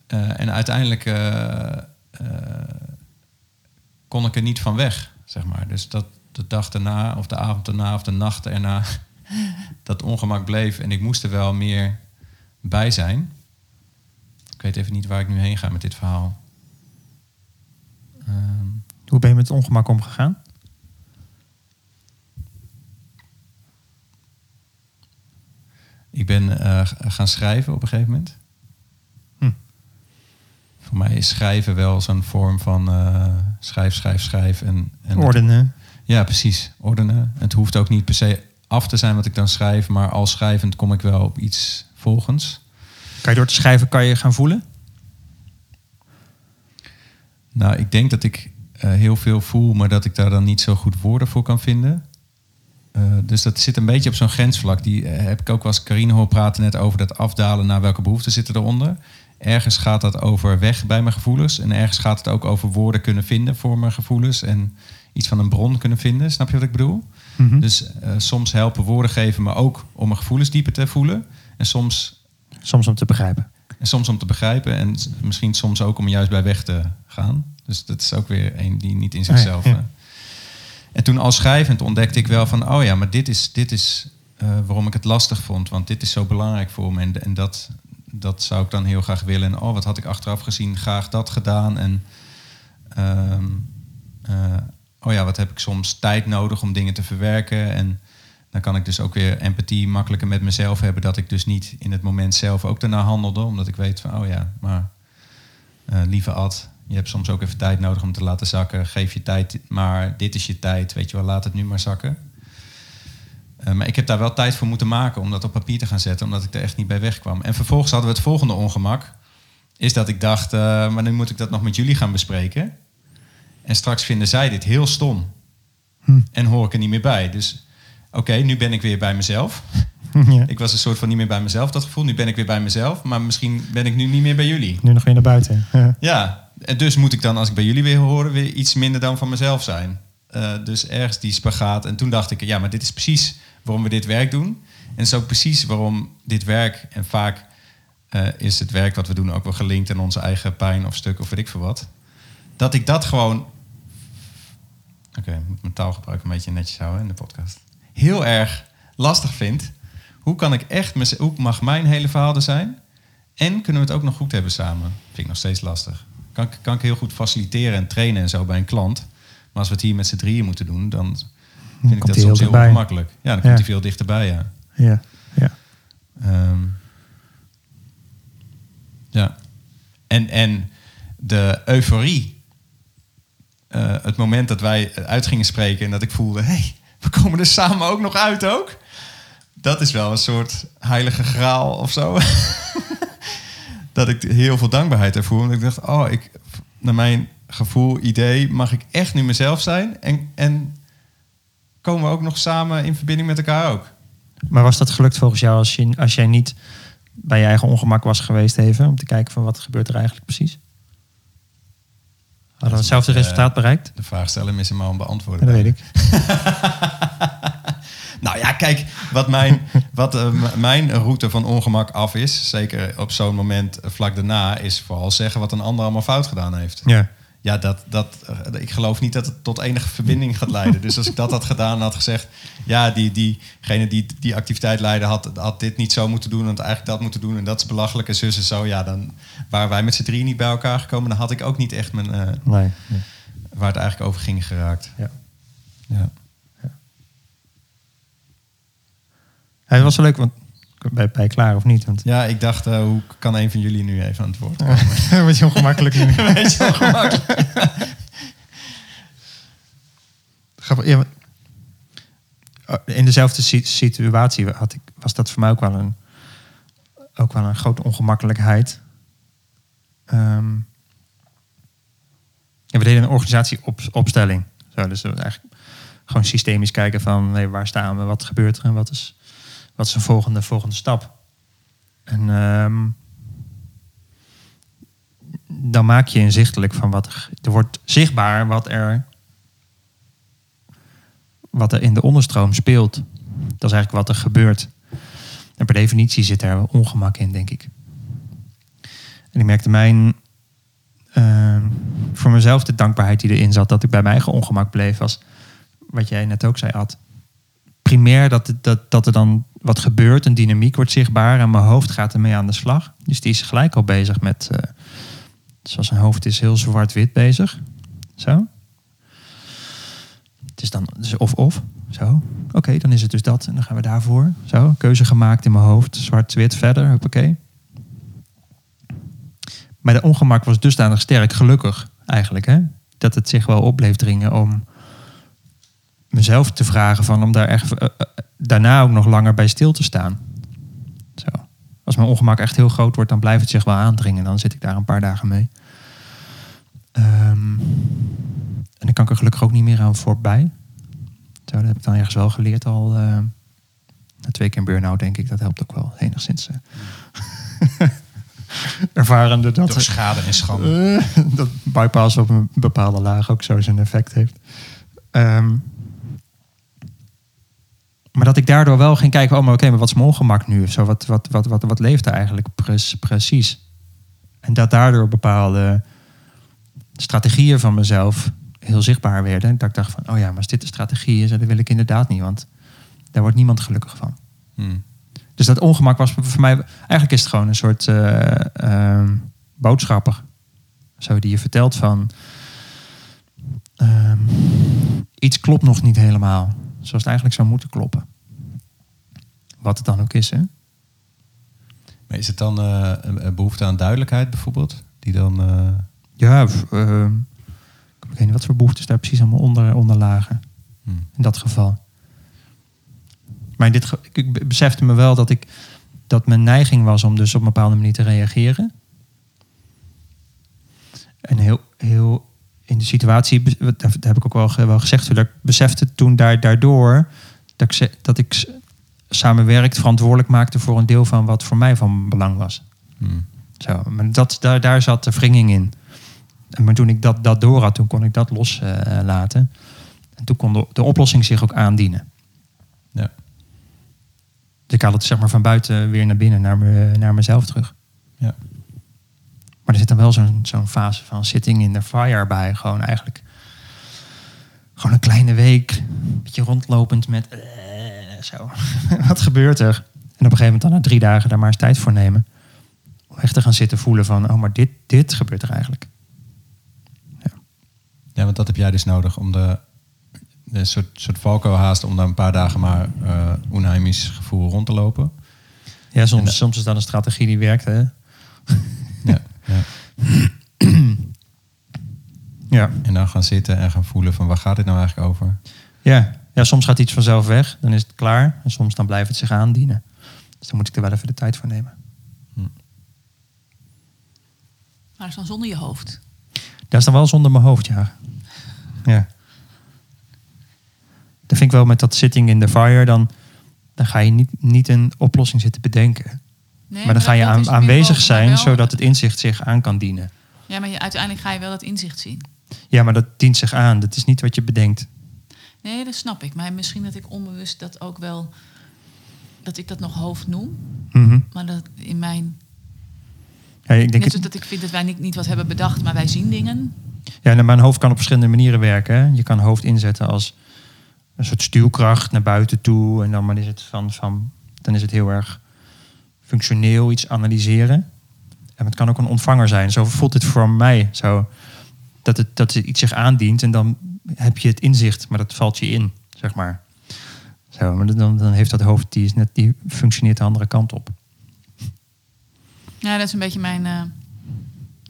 eh, en uiteindelijk eh, eh, kon ik er niet van weg, zeg maar. Dus dat de dag erna, of de avond erna, of de nacht erna, dat ongemak bleef. En ik moest er wel meer bij zijn. Ik weet even niet waar ik nu heen ga met dit verhaal. Ehm, Hoe ben je met het ongemak omgegaan? ik ben eh, gaan schrijven op een gegeven moment. Hm. Voor mij is schrijven wel zo'n vorm van eh, schrijf, schrijf, schrijf. En, en Ordenen. Ja, precies. Ordenen. Het hoeft ook niet per se af te zijn wat ik dan schrijf, maar al schrijvend kom ik wel op iets volgens. Kan je door te schrijven kan je gaan voelen? Nou, ik denk dat ik heel veel voel, maar dat ik daar dan niet zo goed woorden voor kan vinden. Eh, dus dat zit een beetje op zo'n grensvlak. Die eh, heb ik ook wel eens Carine horen praten net over dat afdalen naar welke behoeften zitten eronder. Ergens gaat dat over weg bij mijn gevoelens. En ergens gaat het ook over woorden kunnen vinden voor mijn gevoelens. En iets van een bron kunnen vinden. Snap je wat ik bedoel? Mhm. Dus eh, soms helpen woorden geven me ook om mijn gevoelens dieper te voelen. En soms, Soms om te begrijpen. en soms om te begrijpen. En misschien soms ook om juist bij weg te gaan. Dus dat is ook weer een die niet in zichzelf. ja. eh. En toen als schrijvend ontdekte ik wel van... oh ja, maar dit is, dit is eh, waarom ik het lastig vond. Want dit is zo belangrijk voor me. En, en dat, dat zou ik dan heel graag willen. En oh, wat had ik achteraf gezien graag dat gedaan. En ehm, eh, oh ja, wat heb ik soms tijd nodig om dingen te verwerken. En dan kan ik dus ook weer empathie makkelijker met mezelf hebben. Dat ik dus niet in het moment zelf ook daarna handelde. Omdat ik weet van, oh ja, maar lieve Ad, je hebt soms ook even tijd nodig om te laten zakken. Geef je tijd, maar dit is je tijd. Weet je wel, laat het nu maar zakken. Eh, maar ik heb daar wel tijd voor moeten maken om dat op papier te gaan zetten, omdat ik er echt niet bij wegkwam. En vervolgens hadden we het volgende ongemak. Is dat ik dacht, eh, maar nu moet ik dat nog met jullie gaan bespreken. En straks vinden zij dit heel stom. Hm. En hoor ik er niet meer bij. Dus oké, nu ben ik weer bij mezelf. ja. Ik was een soort van niet meer bij mezelf, dat gevoel. Nu ben ik weer bij mezelf, maar misschien ben ik nu niet meer bij jullie. Nu nog weer naar buiten. Ja. Ja, en dus moet ik dan, als ik bij jullie weer hoor, weer iets minder dan van mezelf zijn. Eh, dus ergens die spagaat. En toen dacht ik, ja, maar dit is precies waarom we dit werk doen. En ook precies waarom dit werk, en vaak eh, is het werk wat we doen ook wel gelinkt aan onze eigen pijn of stuk of weet ik veel wat. Dat ik dat gewoon. Oké, ik moet mijn taalgebruik een beetje netjes houden in de podcast. Heel erg lastig vind. Hoe kan ik echt, hoe mag mijn hele verhaal er zijn? En kunnen we het ook nog goed hebben samen? Vind ik nog steeds lastig. Kan, ik- kan ik heel goed faciliteren en trainen en zo bij een klant. Maar als we het hier met z'n drieën moeten doen, dan vind ik dat heel soms heel dichtbij. ongemakkelijk. Ja, dan komt hij veel dichterbij, ja. Ja. ja. Ehm, ja. En, en de euforie. eh, het moment dat wij uit gingen spreken en dat ik voelde... hé, hey, we komen er samen ook nog uit ook. Dat is wel een soort heilige graal of zo. dat ik heel veel dankbaarheid ervoor. Want ik dacht, oh, ik, naar mijn gevoel, idee... mag ik echt nu mezelf zijn. En, en komen we ook nog samen in verbinding met elkaar ook. Maar was dat gelukt volgens jou als, je, als jij niet bij je eigen ongemak was geweest even? Om te kijken van wat gebeurt er eigenlijk precies? Hadden we hetzelfde eh, resultaat bereikt? De vraag stellen is hem al een beantwoorden. Ja, dat weet ik. Nou ja, kijk, wat mijn, wat, eh, mijn route van ongemak af is, zeker op zo'n moment eh, vlak daarna, is vooral zeggen wat een ander allemaal fout gedaan heeft. Ja. Ja, dat, dat, eh, ik geloof niet dat het tot enige verbinding gaat leiden. Dus als ik dat had gedaan en had gezegd, ja, die, diegene die die activiteit leidde had, had dit niet zo moeten doen, en had eigenlijk dat moeten doen en dat is belachelijk en zus en zo, ja, dan waren wij met z'n drie niet bij elkaar gekomen, dan had ik ook niet echt mijn, Nee. nee. waar het eigenlijk over ging geraakt. Ja. Ja. Ja, het was wel leuk, want ben je klaar of niet? Want Ja, ik dacht, eh, hoe kan een van jullie nu even aan het woord komen? je ongemakkelijk. nu. Beetje ongemakkelijk. Grappig. Ja, maar- Oh, in dezelfde si- situatie had ik, was dat voor mij ook wel een, ook wel een grote ongemakkelijkheid. Ehm, ja, we deden een organisatieopstelling. Zo, dus we eigenlijk gewoon systemisch kijken van hey, waar staan we, wat gebeurt er en wat is, wat is een volgende, volgende stap. En ehm, dan maak je inzichtelijk van wat er, er wordt zichtbaar wat er wat er in de onderstroom speelt. Dat is eigenlijk wat er gebeurt. En per definitie zit er ongemak in, denk ik. En ik merkte mijn, eh, voor mezelf de dankbaarheid die erin zat, dat ik bij mijn eigen ongemak bleef, was wat jij net ook zei, Ad. Primair dat, dat, dat er dan wat gebeurt, een dynamiek wordt zichtbaar en mijn hoofd gaat ermee aan de slag. Dus die is gelijk al bezig met, eh, zoals zijn hoofd is heel zwart-wit bezig. Zo. Het is dan dus of-of. Zo. Oké, dan is het dus dat. En dan gaan we daarvoor. Zo. Keuze gemaakt in mijn hoofd. Zwart-wit verder. Hoppakee. Maar de ongemak was dusdanig sterk, gelukkig eigenlijk. Hè? Dat het zich wel op bleef dringen om mezelf te vragen van om daar echt eh, eh, daarna ook nog langer bij stil te staan. Zo. Als mijn ongemak echt heel groot wordt, dan blijft het zich wel aandringen. Dan zit ik daar een paar dagen mee. Ehm, en dan kan ik er gelukkig ook niet meer aan voorbij. Zo, dat heb ik dan ergens wel geleerd al. na twee keer burn-out, denk ik. Dat helpt ook wel enigszins. eh. Ervarende dat, Door schade en schande. dat bypass op een bepaalde laag ook zo zijn effect heeft. Ehm, maar dat ik daardoor wel ging kijken, oh maar oké, maar wat is mijn ongemak nu? Zo, wat, wat, wat, wat, wat leeft er eigenlijk pre- precies? En dat daardoor bepaalde strategieën van mezelf heel zichtbaar werden. Dat ik dacht van, oh ja, maar als dit de strategie is, dat wil ik inderdaad niet, want daar wordt niemand gelukkig van. Hmm. Dus dat ongemak was voor mij... Eigenlijk is het gewoon een soort eh ehm, boodschapper. Zo die je vertelt van... ehm, iets klopt nog niet helemaal. Zoals het eigenlijk zou moeten kloppen. Wat het dan ook is, hè? Maar is het dan eh, een, behoefte aan duidelijkheid bijvoorbeeld? Die dan... eh, Ja, ehm, ik weet niet wat voor behoeftes daar precies allemaal onder, onder lagen. hmm. in dat geval. Maar in dit ge- ik, ik besefte me wel dat ik dat mijn neiging was om dus op een bepaalde manier te reageren. En heel, heel in de situatie, dat heb ik ook wel, wel gezegd, dat ik besefte toen daar, daardoor dat ik, dat ik samenwerkt verantwoordelijk maakte voor een deel van wat voor mij van belang was. Hmm. Zo, maar dat, daar, daar zat de wringing in. En maar toen ik dat, dat door had, toen kon ik dat loslaten. laten. en toen kon de, de oplossing zich ook aandienen. Ja. Dus ik haal het zeg maar van buiten weer naar binnen, naar, me, naar mezelf terug. Ja. Maar er zit dan wel zo'n zo'n fase van sitting in the fire bij. Gewoon eigenlijk gewoon een kleine week. Een beetje rondlopend met eh, zo. Wat gebeurt er? En op een gegeven moment dan na drie dagen daar maar eens tijd voor nemen. Om echt te gaan zitten voelen van, oh maar dit, dit gebeurt er eigenlijk. Ja, want dat heb jij dus nodig om de, de soort, soort valko haast om dan een paar dagen maar eh onheimisch gevoel rond te lopen. Ja, soms, de- soms is dat een strategie die werkt. Hè? Ja, ja. Ja. En dan gaan zitten en gaan voelen van waar gaat dit nou eigenlijk over? Ja. ja, soms gaat iets vanzelf weg, dan is het klaar. En soms dan blijft het zich aandienen. Dus dan moet ik er wel even de tijd voor nemen. Maar is dan zonder je hoofd. Dat is dan wel zonder mijn hoofd, ja. Ja. Dat vind ik wel met dat sitting in the fire, dan, dan ga je niet, niet een oplossing zitten bedenken. Nee, maar dan ga je aan, aanwezig maar zijn, wel- zodat het inzicht zich aan kan dienen. Ja, maar je, uiteindelijk ga je wel dat inzicht zien. Ja, maar dat dient zich aan. Dat is niet wat je bedenkt. Nee, dat snap ik. Maar misschien dat ik onbewust dat ook wel... dat ik dat nog hoofd noem. Mhm. Maar dat in mijn... ja, ik denk Net het, zoals dat ik vind dat wij niet, niet wat hebben bedacht, maar wij zien dingen. ja, nou, mijn hoofd kan op verschillende manieren werken. Hè. Je kan hoofd inzetten als een soort stuwkracht naar buiten toe. En dan, maar is het van, van, dan is het heel erg functioneel iets analyseren. En het kan ook een ontvanger zijn. Zo voelt het voor mij zo. Dat het, dat het iets zich aandient en dan heb je het inzicht, maar dat valt je in, zeg maar. Zo. Maar dan, dan heeft dat hoofd, die, is net, die functioneert de andere kant op. Ja, dat is een beetje mijn eh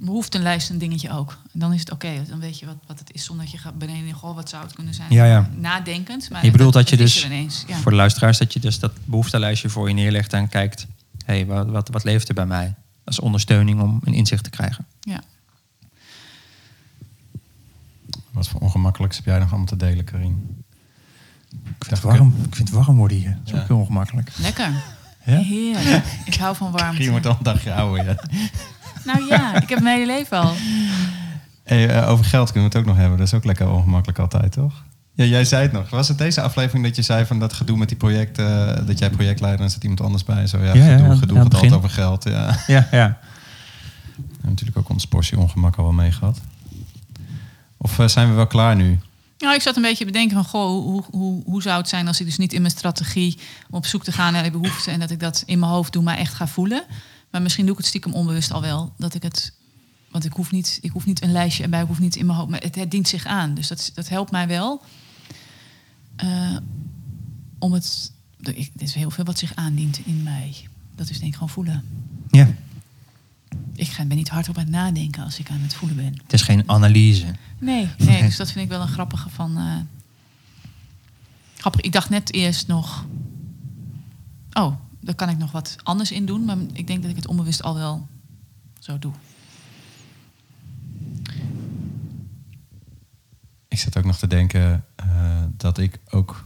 behoeftenlijst een dingetje ook. En dan is het oké, dan weet je wat, wat het is zonder dat je gaat beneden in, goh, wat zou het kunnen zijn? Ja, ja. Nadenkend. Maar Je bedoelt dat je dus ineens. Ja. Voor de luisteraars dat je dus dat behoeftelijstje voor je neerlegt en kijkt, hey, wat, wat, wat leeft er bij mij? Als ondersteuning om een inzicht te krijgen. ja. Wat voor ongemakkelijks heb jij nog allemaal te delen, Karin? Ik vind het warm, ik vind het warm worden hier. Dat is Ja. ook heel ongemakkelijk. Lekker. Ja? Heerlijk. Ik hou van warmte. Karin wordt al een dagje ouder. Ja. Nou ja, ik heb mijn hele leven al. Hey, eh, over geld kunnen we het ook nog hebben. Dat is ook lekker ongemakkelijk altijd, toch? Ja, jij zei het nog. Was het deze aflevering dat je zei van dat gedoe met die projecten, eh, dat jij projectleider en er zit iemand anders bij en zo? Ja, Ja, ja, gedoe, aan- gedoe gaat het altijd over geld. Ja. Ja, ja. We hebben natuurlijk ook ons portie ongemak al wel mee gehad. Of eh, zijn we wel klaar nu? Nou, ik zat een beetje te bedenken van, goh, hoe, hoe, hoe zou het zijn als ik dus niet in mijn strategie om op zoek te gaan naar die behoeften en dat ik dat in mijn hoofd doe, maar echt ga voelen. Maar misschien doe ik het stiekem onbewust al wel. Dat ik het, want ik hoef niet, ik hoef niet een lijstje erbij, ik hoef niet in mijn hoofd, maar het, het dient zich aan. Dus dat, dat helpt mij wel. Eh, om het, er is heel veel wat zich aandient in mij. Dat is denk ik gewoon voelen. ja. Ik ga, ben niet hard op aan het nadenken als ik aan het voelen ben. Het is geen analyse. Nee, nee, dus dat vind ik wel een grappige van. eh, grappig. Ik dacht net eerst nog. Oh, daar kan ik nog wat anders in doen. Maar ik denk dat ik het onbewust al wel zo doe. Ik zit ook nog te denken eh, dat ik ook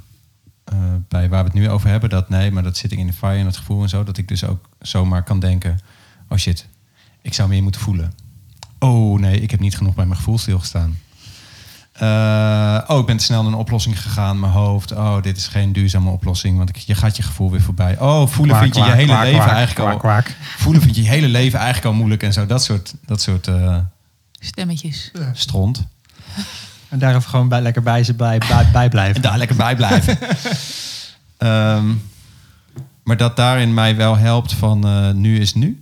eh, bij waar we het nu over hebben, dat nee, maar dat zit ik in de fire en het gevoel en zo, dat ik dus ook zomaar kan denken, oh shit, ik zou meer moeten voelen. Oh nee, ik heb niet genoeg bij mijn gevoel stilgestaan. Eh, oh, ik ben te snel naar een oplossing gegaan, mijn hoofd. Oh, dit is geen duurzame oplossing, want ik, je gaat je gevoel weer voorbij. Oh, voelen vind je je hele leven eigenlijk al. Voelen vind je je hele leven eigenlijk al moeilijk en zo. Dat soort, dat soort eh, Stemmetjes. stront. En daar gewoon bij, lekker bij, ze bij, bij, bij blijven. En daar lekker bij blijven. Ehm, maar dat daarin mij wel helpt van eh, nu is nu.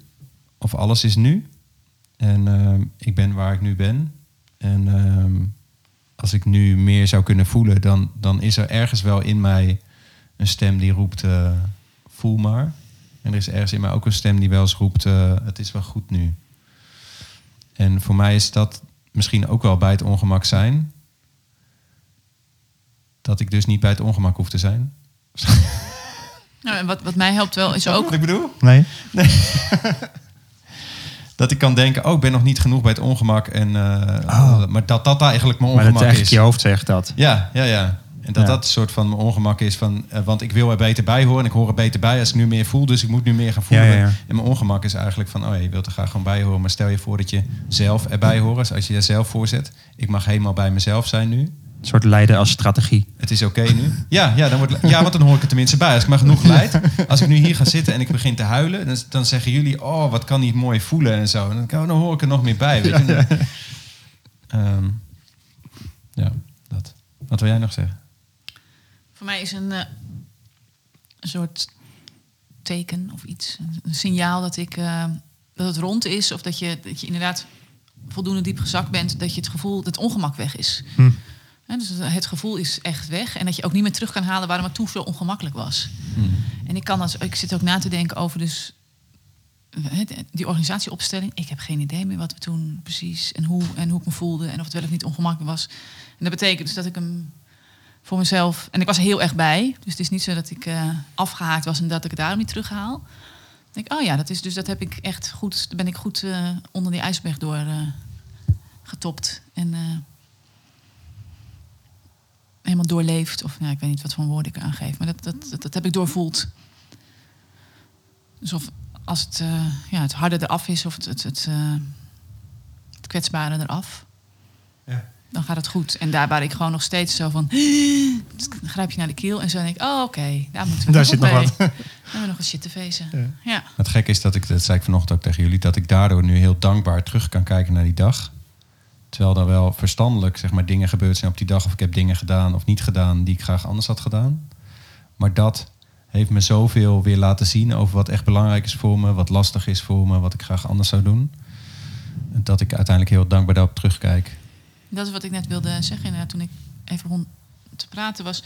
Of alles is nu. En ehm, ik ben waar ik nu ben. En ehm, als ik nu meer zou kunnen voelen, dan, dan is er ergens wel in mij een stem die roept, eh, voel maar. En er is ergens in mij ook een stem die wel eens roept, eh, het is wel goed nu. En voor mij is dat misschien ook wel bij het ongemak zijn. Dat ik dus niet bij het ongemak hoef te zijn. Nou, en wat, wat mij helpt wel is ook. Wat ik bedoel? Nee? Dat ik kan denken, oh, ik ben nog niet genoeg bij het ongemak. En, eh, Oh. Maar dat dat eigenlijk mijn Maar dat ongemak eigenlijk is. je hoofd zegt dat. Ja, ja, ja. En dat Ja. dat een soort van mijn ongemak is van... eh, want ik wil er beter bij horen en ik hoor er beter bij als ik nu meer voel. Dus ik moet nu meer gaan voelen. Ja, ja, ja. En mijn ongemak is eigenlijk van... oh, je wilt er graag gewoon bij horen. Maar stel je voor dat je zelf erbij hoort. Dus als je er zelf voor zet. Ik mag helemaal bij mezelf zijn nu. Een soort leiden als strategie. Het is oké nu. Ja, ja, dan wordt, ja, want dan hoor ik het tenminste bij. Als ik maar genoeg geleid. Als ik nu hier ga zitten en ik begin te huilen, dan, dan zeggen jullie, oh, wat kan die mooi voelen en zo. En dan, dan hoor ik er nog meer bij. Weet je? Ehm, ja, dat. Wat wil jij nog zeggen? Voor mij is een, eh, een soort teken of iets. Een, een signaal dat, ik, eh, dat het rond is. Of dat je, dat je inderdaad voldoende diep gezakt bent. Dat je het gevoel dat het ongemak weg is. Hm. Hè, dus het gevoel is echt weg. En dat je ook niet meer terug kan halen waarom het toen zo ongemakkelijk was. En ik, kan als, ik zit ook na te denken over dus, hè, die organisatieopstelling. Ik heb geen idee meer wat we toen precies en hoe en hoe ik me voelde en of het wel of niet ongemakkelijk was. En dat betekent dus dat ik hem voor mezelf. En ik was er heel erg bij. Dus het is niet zo dat ik eh, afgehaakt was en dat ik het daarom niet terughaal. Ik denk, oh ja, dat is dus dat heb ik echt goed. Ben ik goed eh, onder die ijsberg door eh, getopt en eh, helemaal doorleefd. Of nou, ik weet niet wat voor woorden ik aangeef, maar dat, dat, dat, dat heb ik doorvoeld. Dus of als het, eh, ja, het harde eraf is of het, het, het, eh, het kwetsbare eraf, Ja. dan gaat het goed. En daar waar ik gewoon nog steeds zo van, dan grijp je naar de keel en zo denk ik, oh oké, daar moeten we Daar nog zit op nog mee. wat. Dan hebben we nog een shit te fezen. Ja. Ja. Het gekke is dat ik, dat zei ik vanochtend ook tegen jullie, dat ik daardoor nu heel dankbaar terug kan kijken naar die dag. Terwijl er wel verstandelijk zeg maar, dingen gebeurd zijn op die dag. Of ik heb dingen gedaan of niet gedaan die ik graag anders had gedaan. Maar dat heeft me zoveel weer laten zien over wat echt belangrijk is voor me. Wat lastig is voor me, wat ik graag anders zou doen. Dat ik uiteindelijk heel dankbaar daarop terugkijk. Dat is wat ik net wilde zeggen inderdaad, toen ik even begon te praten was...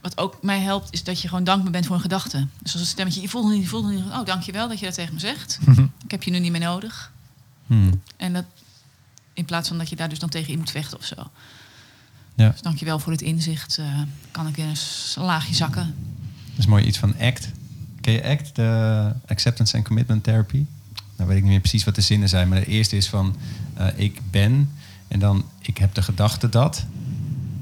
Wat ook mij helpt, is dat je gewoon dankbaar bent voor een gedachte. Dus als een stemmetje, je voelt het niet, je voelt het niet. Oh, dankjewel dat je dat tegen me zegt. Ik heb je nu niet meer nodig. Hmm. En dat in plaats van dat je daar dus dan tegen in moet vechten of zo. Ja. Dus dankjewel voor het inzicht. eh, kan ik weer een laagje zakken. Dat is mooi iets van ACT. Ken je ACT, de Acceptance and Commitment Therapy? Nou weet ik niet meer precies wat de zinnen zijn, maar de eerste is van eh, ik ben en dan ik heb de gedachte dat.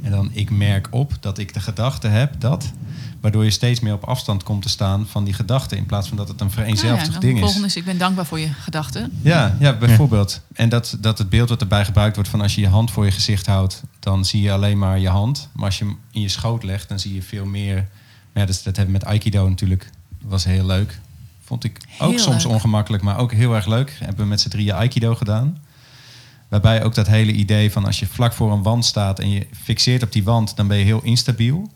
En dan ik merk op dat ik de gedachte heb dat. Waardoor je steeds meer op afstand komt te staan van die gedachte in plaats van dat het een vereenzelvigd Nou ja, dan ding de is. volgende is, ik ben dankbaar voor je gedachten. Ja, ja bijvoorbeeld. En dat, dat het beeld wat erbij gebruikt wordt van als je je hand voor je gezicht houdt, dan zie je alleen maar je hand. Maar als je hem in je schoot legt, dan zie je veel meer. Maar ja, dus dat hebben we met Aikido natuurlijk. was heel leuk. Vond ik ook Heel soms leuk. ongemakkelijk, maar ook heel erg leuk. Hebben we met z'n drieën Aikido gedaan. Waarbij ook dat hele idee van als je vlak voor een wand staat en je fixeert op die wand, dan ben je heel instabiel.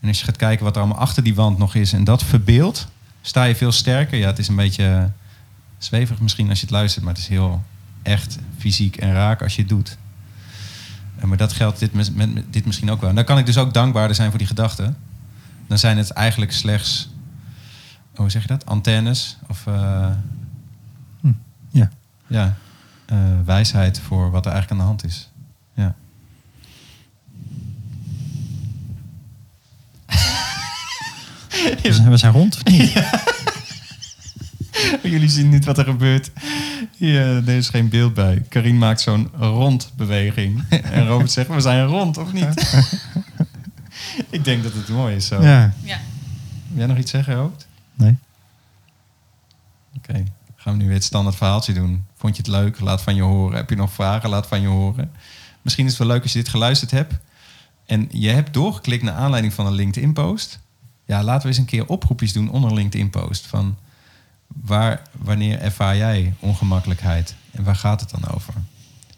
En als je gaat kijken wat er allemaal achter die wand nog is en dat verbeeldt, sta je veel sterker. Ja, het is een beetje zweverig misschien als je het luistert, maar het is heel echt fysiek en raak als je het doet. En maar dat geldt dit, met, met dit misschien ook wel. En dan kan ik dus ook dankbaarder zijn voor die gedachten. Dan zijn het eigenlijk slechts, hoe zeg je dat? Antennes of eh, Ja. ja, eh, wijsheid voor wat er eigenlijk aan de hand is. Ja. We zijn, we zijn rond, of niet? Jullie zien niet wat er gebeurt. Hier, er is geen beeld bij. Karin maakt zo'n rondbeweging. En Robert zegt, we zijn rond, of niet? ik denk dat het mooi is zo. Ja. Ja. Wil jij nog iets zeggen, Robert? Nee. Oké, gaan we nu weer het standaard verhaaltje doen. Vond je het leuk? Laat van je horen. Heb je nog vragen? Laat van je horen. Misschien is het wel leuk als je dit geluisterd hebt. En je hebt doorgeklikt naar aanleiding van een LinkedIn-post. Ja, laten we eens een keer oproepjes doen onder een LinkedIn-post. Van waar, wanneer ervaar jij ongemakkelijkheid? En waar gaat het dan over?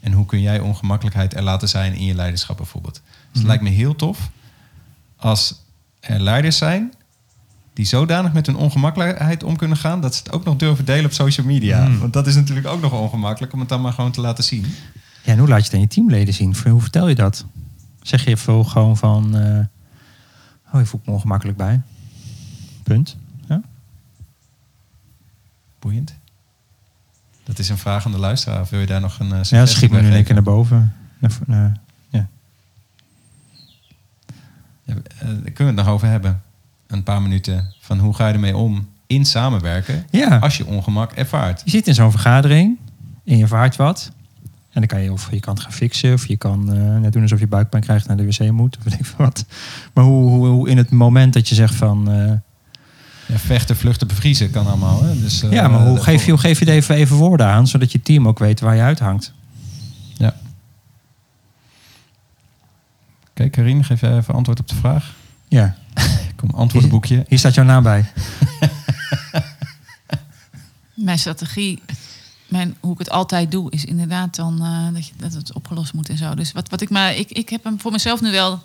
En hoe kun jij ongemakkelijkheid er laten zijn in je leiderschap bijvoorbeeld? Dus het Mhm. lijkt me heel tof als er leiders zijn die zodanig met hun ongemakkelijkheid om kunnen gaan... dat ze het ook nog durven delen op social media. Mm. Want dat is natuurlijk ook nog ongemakkelijk om het dan maar gewoon te laten zien. Ja, en hoe laat je het aan je teamleden zien? Hoe vertel je dat? Zeg je veel gewoon van... eh, oh, je voelt me ongemakkelijk bij. Punt. Ja? Boeiend. Dat is een vraag aan de luisteraar. Of wil je daar nog een uh, Ja, schiet me nu in één keer naar boven. Naar, vo- naar- ja. Ja, eh, daar kunnen we het nog over hebben. Een paar minuten. Van hoe ga je ermee om in samenwerken ja, als je ongemak ervaart. je zit in zo'n vergadering en je ervaart wat. En dan kan je of je kan het gaan fixen, of je kan eh, net doen alsof je buikpijn krijgt naar de wc moet, of weet ik wat. Maar hoe, hoe, hoe in het moment dat je zegt van, eh, Ja, vechten, vluchten, bevriezen kan allemaal. Hè? Dus, eh, ja, maar hoe de- geef je, hoe geef je er even, even woorden aan, zodat je team ook weet waar je uithangt? Ja. Oké, Karin, geef jij even antwoord op de vraag. Ja, Kom, antwoordenboekje. hier staat jouw naam bij. Mijn strategie, mijn, hoe ik het altijd doe, is inderdaad dan eh, dat, je, dat het opgelost moet en zo. Dus wat, wat ik maar, ik, ik heb hem voor mezelf nu wel. als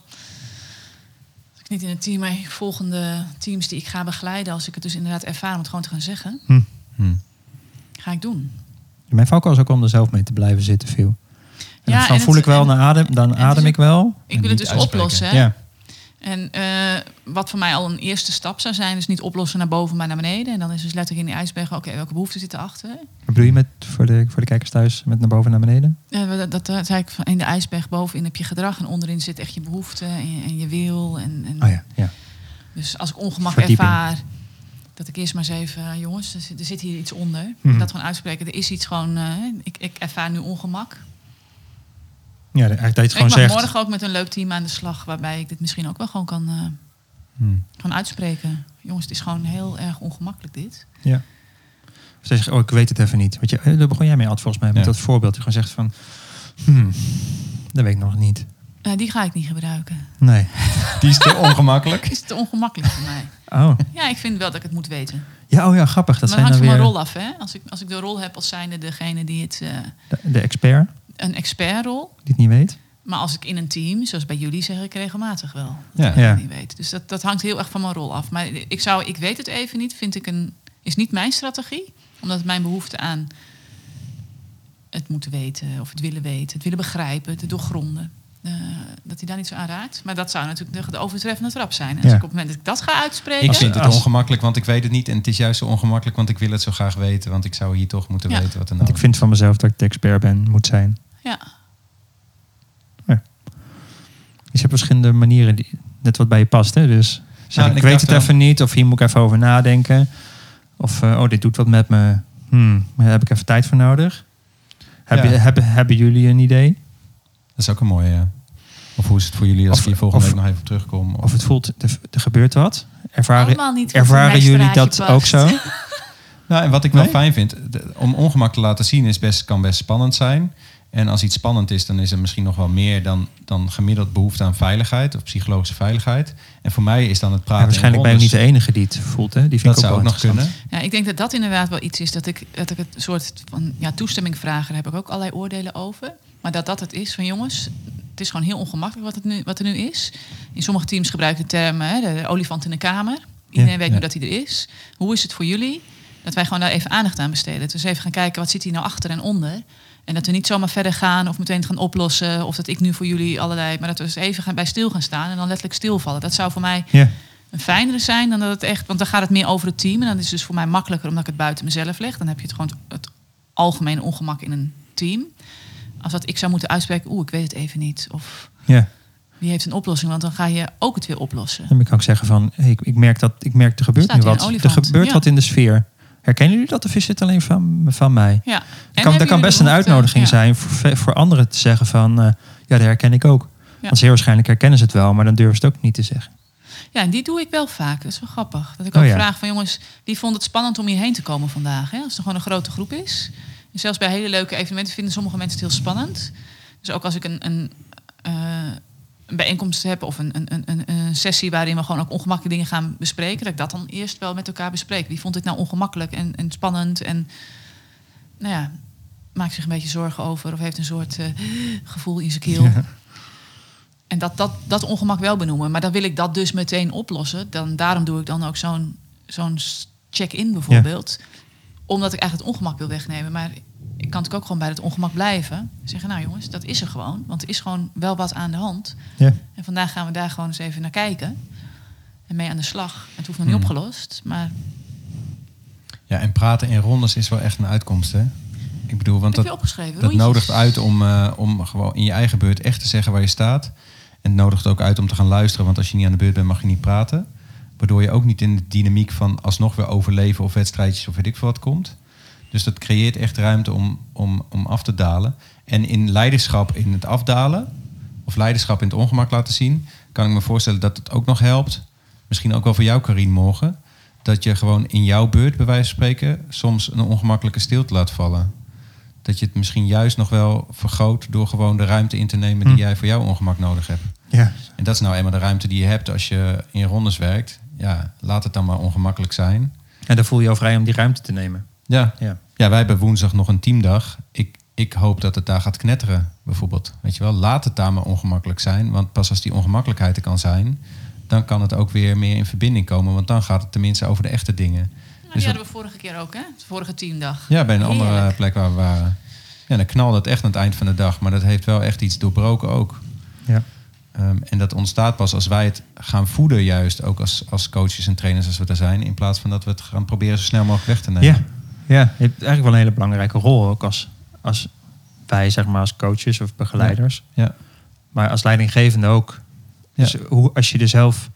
ik Niet in het team, maar volgende teams die ik ga begeleiden, als ik het dus inderdaad ervaar om het gewoon te gaan zeggen, Hm. Hm. ga ik doen. Mijn valkuil is ook om er zelf mee te blijven zitten veel. En Ja, dan en voel het- ik wel en- naar adem, dan adem is ik wel. Ik wil het dus uitspreken. oplossen. Hè? Ja. En eh, wat voor mij al een eerste stap zou zijn, dus niet oplossen naar boven, maar naar beneden. En dan is dus letterlijk in die ijsberg, oké, welke behoeften zitten erachter? Wat bedoel je met, voor, de, voor de kijkers thuis met naar boven en naar beneden? Ja, dat, dat, dat zei ik, van in de ijsberg bovenin heb je gedrag en onderin zit echt je behoeften en je, en je wil. En, en Oh ja, ja. Dus als ik ongemak Verdieping. ervaar, dat ik eerst maar eens even, eh, jongens, er zit, er zit hier iets onder. Mhm. Dat gewoon uitspreken, er is iets gewoon, eh, ik, ik ervaar nu ongemak. Ja, eigenlijk dat je het ik gewoon mag zegt. morgen ook met een leuk team aan de slag, waarbij ik dit misschien ook wel gewoon kan eh, Hm. gewoon uitspreken. Jongens, het is gewoon heel erg ongemakkelijk dit. Ja. Of ze zeggen, oh, ik weet het even niet. Want je, eh, daar begon jij mee altijd volgens mij met Ja. dat voorbeeld. Je gewoon zegt van, hmm, dat weet ik nog niet. Eh, die ga ik niet gebruiken. Nee. Die is te ongemakkelijk. Is te ongemakkelijk voor mij. Oh. Ja, ik vind wel dat ik het moet weten. Ja, oh ja, grappig. Dat maar zijn hangt dan van weer mijn rol af, hè? Als ik, als ik de rol heb als zijnde degene die het... eh, de, de expert een expertrol. die het niet weet. Maar als ik in een team, zoals bij jullie, zeg ik regelmatig wel. Ja. Dat ik Ja. niet weet. Dus dat, dat hangt heel erg van mijn rol af. Maar ik zou, ik weet het even niet, vind ik een, is niet mijn strategie. Omdat mijn behoefte aan het moeten weten, of het willen weten, het willen begrijpen, het doorgronden. eh, dat hij daar niet zo aan raakt. Maar dat zou natuurlijk de, de overtreffende trap zijn. En Ja. Als ik op het moment dat ik dat ga uitspreken... Ik vind het Als- ongemakkelijk, want ik weet het niet. En het is juist zo ongemakkelijk, want ik wil het zo graag weten. Want ik zou hier toch moeten Ja. weten wat er nou... Want ik vind van mezelf dat ik de expert ben, moet zijn. Ja, Dus je hebt verschillende manieren, die, net wat bij je past. Hè? Dus zeg, ik, ik weet het wel- even niet, of hier moet ik even over nadenken. Of, eh, oh, dit doet wat met me. Hmm, daar heb ik even tijd voor nodig. Heb Ja. je, hebben, hebben jullie een idee? Dat is ook een mooie, ja. Of hoe is het voor jullie als Of- ik hier volgende of- week nog even op terugkom? Of het voelt, er, er gebeurt wat? Ervaren, niet ervaren jullie dat ook zo? Nou, en wat ik wel Nee? fijn vind, de- om ongemak te laten zien is best, kan best spannend zijn. En als iets spannend is, dan is er misschien nog wel meer dan, dan gemiddeld behoefte aan veiligheid of psychologische veiligheid. En voor mij is dan het Ja, praten. waarschijnlijk ben je niet de enige die het voelt. Hè? Die vind Dat ik ook zou ook wel nog kunnen. Ja, ik denk dat dat inderdaad wel iets is dat ik, dat ik het soort van ja, toestemming vragen, daar heb ik ook allerlei oordelen over. Maar dat dat het is van jongens, het is gewoon heel ongemakkelijk wat, het nu, wat er nu is. In sommige teams gebruiken de term hè, de, olifant in de kamer. Iedereen weet ja. nu dat hij er is. Hoe is het voor jullie dat wij gewoon daar even aandacht aan besteden? Dus even gaan kijken wat zit hier nou achter en onder. En dat we niet zomaar verder gaan of meteen gaan oplossen. Of dat ik nu voor jullie allerlei. Maar dat we eens even gaan, bij stil gaan staan en dan letterlijk stilvallen. Dat zou voor mij een fijnere zijn dan dat het echt. Want dan gaat het meer over het team. En dan is het dus voor mij makkelijker omdat ik het buiten mezelf leg. Dan heb je het gewoon het algemene ongemak in een team. Als dat ik zou moeten uitspreken, oeh, ik weet het even niet. Of wie heeft een oplossing? Want dan ga je ook het weer oplossen. Dan kan ik zeggen van, hey, ik, ik merk dat ik merk er gebeurt Staat nu wat. Er gebeurt ja. wat in de sfeer. Herkennen jullie dat of is het alleen van, van mij? Ja. En kan, dat kan jullie best een uitnodiging ja. zijn voor, voor anderen te zeggen van... eh, ja, dat herken ik ook. Want zeer waarschijnlijk herkennen ze het wel, maar dan durven ze het ook niet te zeggen. Ja, en die doe ik wel vaak. Dat is wel grappig. Dat ik Oh ook ja. vraag van jongens, wie vond het spannend om hierheen te komen vandaag? Hè? Als er gewoon een grote groep is. En zelfs bij hele leuke evenementen vinden sommige mensen het heel spannend. Dus ook als ik een, een, eh, een bijeenkomst heb of een, een, een- een, sessie waarin we gewoon ook ongemakkelijke dingen gaan bespreken, dat ik dat dan eerst wel met elkaar bespreek. Wie vond dit nou ongemakkelijk en, en spannend? En nou ja, maakt zich een beetje zorgen over of heeft een soort eh, gevoel in zijn keel. En dat, dat, dat ongemak wel benoemen. Maar dan wil ik dat dus meteen oplossen. Dan, daarom doe ik dan ook zo'n zo'n check-in bijvoorbeeld. Omdat ik eigenlijk het ongemak wil wegnemen. Maar ik kan natuurlijk ook gewoon bij het ongemak blijven. Zeggen, nou jongens, dat is er gewoon. Want er is gewoon wel wat aan de hand. Ja. En vandaag gaan we daar gewoon eens even naar kijken. En mee aan de slag. Het hoeft nog niet Hmm. opgelost. Maar Ja, en praten in rondes is wel echt een uitkomst, hè? Ik bedoel, want dat, dat nodigt uit om, eh, om gewoon in je eigen beurt echt te zeggen waar je staat. En het nodigt ook uit om te gaan luisteren, want als je niet aan de beurt bent, mag je niet praten. Waardoor je ook niet in de dynamiek van alsnog weer overleven of wedstrijdjes of weet ik veel wat komt. Dus dat creëert echt ruimte om, om, om af te dalen. En in leiderschap in het afdalen, of leiderschap in het ongemak laten zien, kan ik me voorstellen dat het ook nog helpt. Misschien ook wel voor jou, Karine, morgen. Dat je gewoon in jouw beurt, bij wijze van spreken, soms een ongemakkelijke stilte laat vallen. Dat je het misschien juist nog wel vergroot door gewoon de ruimte in te nemen die Hm. jij voor jouw ongemak nodig hebt. Ja. En dat is nou eenmaal de ruimte die je hebt als je in rondes werkt. Ja, laat het dan maar ongemakkelijk zijn. En dan voel je je al vrij om die ruimte te nemen. Ja, Ja. ja wij hebben woensdag nog een teamdag. Ik, ik hoop dat het daar gaat knetteren, bijvoorbeeld. Weet je wel, laat het daar maar ongemakkelijk zijn. Want pas als die ongemakkelijkheid er kan zijn, dan kan het ook weer meer in verbinding komen. Want dan gaat het tenminste over de echte dingen. Nou, Dus die hadden we vorige keer ook, hè? De vorige teamdag. Ja, bij een andere plek waar we waren. Ja, dan knalde het echt aan het eind van de dag. Maar dat heeft wel echt iets doorbroken ook. Ja. Ehm, en dat ontstaat pas als wij het gaan voeden, juist ook als, als coaches en trainers als we er zijn. In plaats van dat we het gaan proberen zo snel mogelijk weg te nemen. Ja. Ja, je hebt eigenlijk wel een hele belangrijke rol ook als, als wij, zeg maar, als coaches of begeleiders. Ja. Maar als leidinggevende ook. Ja. Dus hoe, als je er zelf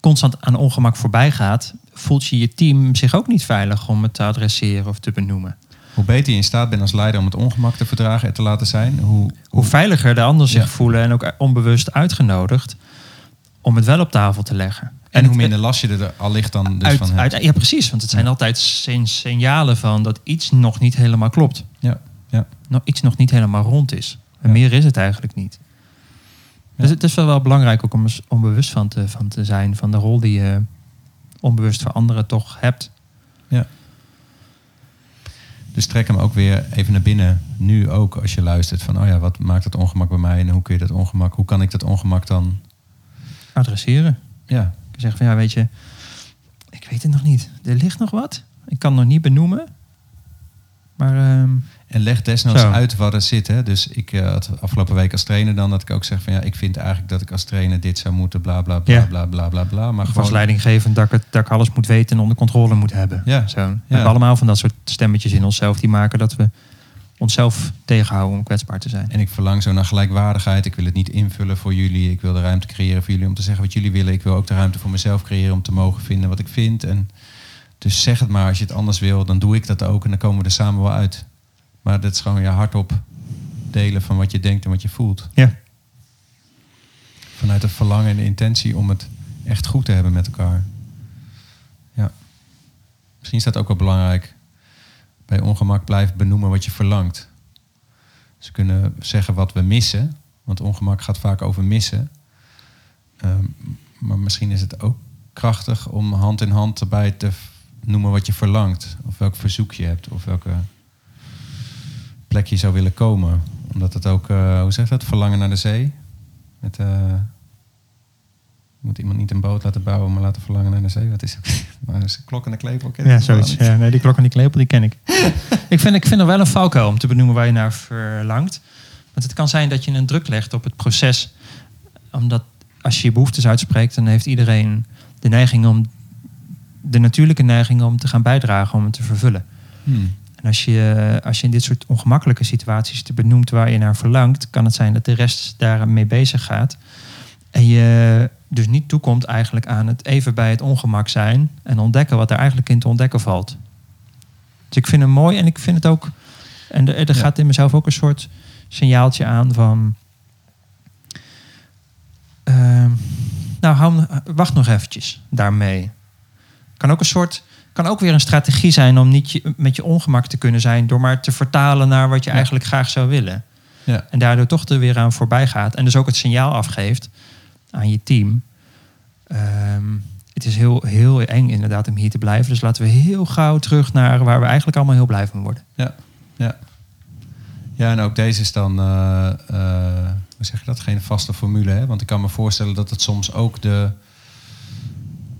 constant aan ongemak voorbij gaat, voelt je je team zich ook niet veilig om het te adresseren of te benoemen. Hoe beter je in staat bent als leider om het ongemak te verdragen en te laten zijn, hoe, Hoe veiliger de anderen zich Ja. voelen en ook onbewust uitgenodigd om het wel op tafel te leggen. en hoe minder last je er al ligt dan dus uit, van hebt. uit- ja, precies. Want het zijn Ja. altijd signalen van dat iets nog niet helemaal klopt. Ja, ja. Nog, iets nog niet helemaal rond is. En Ja. meer is het eigenlijk niet. Ja. Dus het is wel, wel belangrijk ook om eens onbewust van te, van te zijn van de rol die je onbewust voor anderen toch hebt. Dus trek hem ook weer even naar binnen. Nu ook als je luistert van, oh ja, wat maakt het ongemak bij mij en hoe kun je dat ongemak, hoe kan ik dat ongemak dan, Adresseren. ja, Je zegt van ja, weet je, ik weet het nog niet. Er ligt nog wat. Ik kan het nog niet benoemen. Maar ehm, En leg desnoods Zo. uit wat er zit. Hè? Dus ik eh, had afgelopen week als trainer dan dat ik ook zeg van ja, ik vind eigenlijk dat ik als trainer dit zou moeten, bla bla bla Ja. bla bla bla bla. Maar Of als leidinggevend dat ik, het, dat ik alles moet weten en onder controle moet hebben. Ja. Zo. We hebben allemaal van dat soort stemmetjes in onszelf die maken dat we onszelf tegenhouden om kwetsbaar te zijn. En ik verlang zo naar gelijkwaardigheid. Ik wil het niet invullen voor jullie. Ik wil de ruimte creëren voor jullie om te zeggen wat jullie willen. Ik wil ook de ruimte voor mezelf creëren om te mogen vinden wat ik vind. En dus zeg het maar als je het anders wil, dan doe ik dat ook en dan komen we er samen wel uit. Maar dat is gewoon je hardop delen van wat je denkt en wat je voelt. Ja. Vanuit het verlangen en de intentie om het echt goed te hebben met elkaar. Ja. Misschien is dat ook wel belangrijk. Bij ongemak blijf benoemen wat je verlangt. Ze kunnen zeggen wat we missen. Want ongemak gaat vaak over missen. Ehm, maar misschien is het ook krachtig om hand in hand erbij te noemen wat je verlangt. Of welk verzoek je hebt. Of welke plek je zou willen komen. Omdat het ook, eh, hoe zeg dat? Verlangen naar de zee. Met, eh, je moet iemand niet een boot laten bouwen, maar laten verlangen naar de zee. Wat is? Maar is een klok en een klepel. ken Ja, zoiets. Ja, nee, die klok en die klepel, die ken ik. ik, vind, ik vind er wel een valkuil om te benoemen waar je naar verlangt. Want het kan zijn dat je een druk legt op het proces. Omdat als je je behoeftes uitspreekt, dan heeft iedereen de neiging om de natuurlijke neiging om te gaan bijdragen om het te vervullen. Hmm. En als je, als je in dit soort ongemakkelijke situaties te benoemt waar je naar verlangt, kan het zijn dat de rest daarmee bezig gaat. En je dus niet toekomt eigenlijk aan het even bij het ongemak zijn en ontdekken wat er eigenlijk in te ontdekken valt. Dus ik vind hem mooi en ik vind het ook. En er, er Ja. gaat in mezelf ook een soort signaaltje aan van. ehm, nou, hou, wacht nog eventjes daarmee. Kan ook een soort. Kan ook weer een strategie zijn om niet je, met je ongemak te kunnen zijn. door maar te vertalen naar wat je Ja. eigenlijk graag zou willen. Ja. En daardoor toch er weer aan voorbij gaat. En dus ook het signaal afgeeft aan je team. Ehm, het is heel, heel eng inderdaad om hier te blijven. Dus laten we heel gauw terug naar waar we eigenlijk allemaal heel blij van worden. Ja, ja. Ja, en ook deze is dan, eh, eh, hoe zeg je dat, geen vaste formule. Hè? Want ik kan me voorstellen dat het soms ook de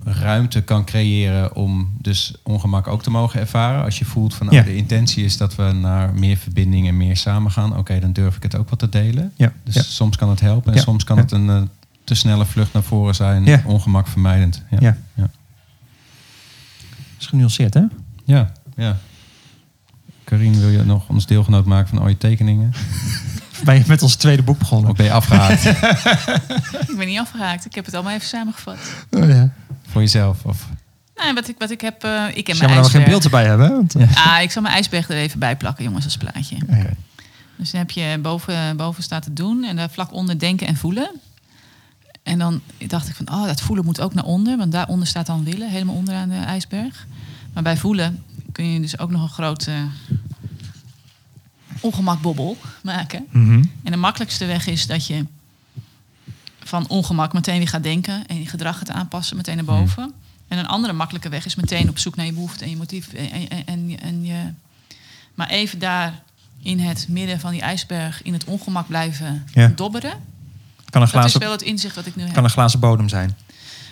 ruimte kan creëren om dus ongemak ook te mogen ervaren. Als je voelt van, Ja. oh, de intentie is dat we naar meer verbinding en meer samen gaan. Oké, dan durf ik het ook wat te delen. Ja, Dus ja. soms kan het helpen en soms kan het een eh, te snelle vlucht naar voren zijn. Ja. Ongemak vermijdend. Ja. Ja. Ja. is genuanceerd, hè? ja, ja. Karine, wil je nog ons deelgenoot maken van al je tekeningen? Ben je met ons tweede boek begonnen? Of ben je afgehaakt Ik ben niet afgehaakt. Ik heb het allemaal even samengevat. Oh, ja. voor jezelf? Of... Nou, wat ik, wat ik heb... eh, ik heb mijn we geen ijsberg. beeld erbij hebben. Want, eh, Ah, ik zal mijn ijsberg er even bij plakken, jongens, als plaatje. ja. Dus dan heb je boven, boven staat het doen en daar vlak onder denken en voelen. En dan dacht ik van, oh, dat voelen moet ook naar onder, want daaronder staat dan willen, helemaal onderaan de ijsberg. Maar bij voelen kun je dus ook nog een grote ongemakbobbel maken. Mhm. En de makkelijkste weg is dat je van ongemak meteen weer gaat denken en je gedrag gaat aanpassen meteen naar boven. En een andere makkelijke weg is meteen op zoek naar je behoefte en je motief. En, en, en, en je, maar even daar in het midden van die ijsberg in het ongemak blijven Ja. dobberen. Kan een, Dat is glazen, wel het inzicht wat ik nu heb. kan een glazen bodem zijn.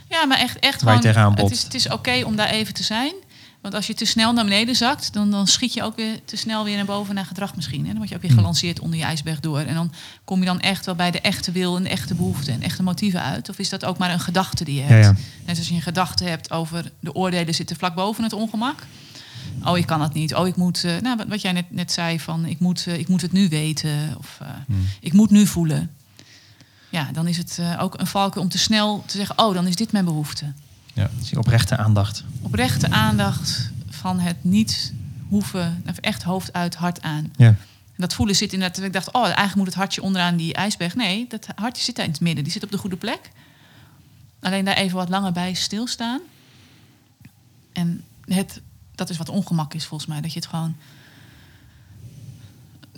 Ja, maar echt, echt Waar je gewoon. het is, het is oké om daar even te zijn. Want als je te snel naar beneden zakt, dan, dan schiet je ook weer te snel weer naar boven naar gedrag misschien. Hè? Dan word je ook weer Hmm. gelanceerd onder je ijsberg door. En dan kom je dan echt wel bij de echte wil en de echte behoefte en echte motieven uit. Of is dat ook maar een gedachte die je hebt? ja. Net als je een gedachte hebt over de oordelen zitten vlak boven het ongemak. Oh, ik kan dat niet. Oh, ik moet. eh, nou, wat- wat jij net, net zei van ik moet, eh, ik moet het nu weten. Of eh, Hmm. ik moet nu voelen. Ja, dan is het eh, ook een valken om te snel te zeggen: Oh, dan is dit mijn behoefte. Ja. Dus die oprechte aandacht. Oprechte aandacht van het niet hoeven, echt hoofd uit, hart aan. Ja. En dat voelen zit inderdaad. Ik dacht, oh, eigenlijk moet het hartje onderaan die ijsberg. Nee, dat hartje zit daar in het midden. Die zit op de goede plek. Alleen daar even wat langer bij stilstaan. En het, dat is wat ongemak is volgens mij. Dat je het gewoon.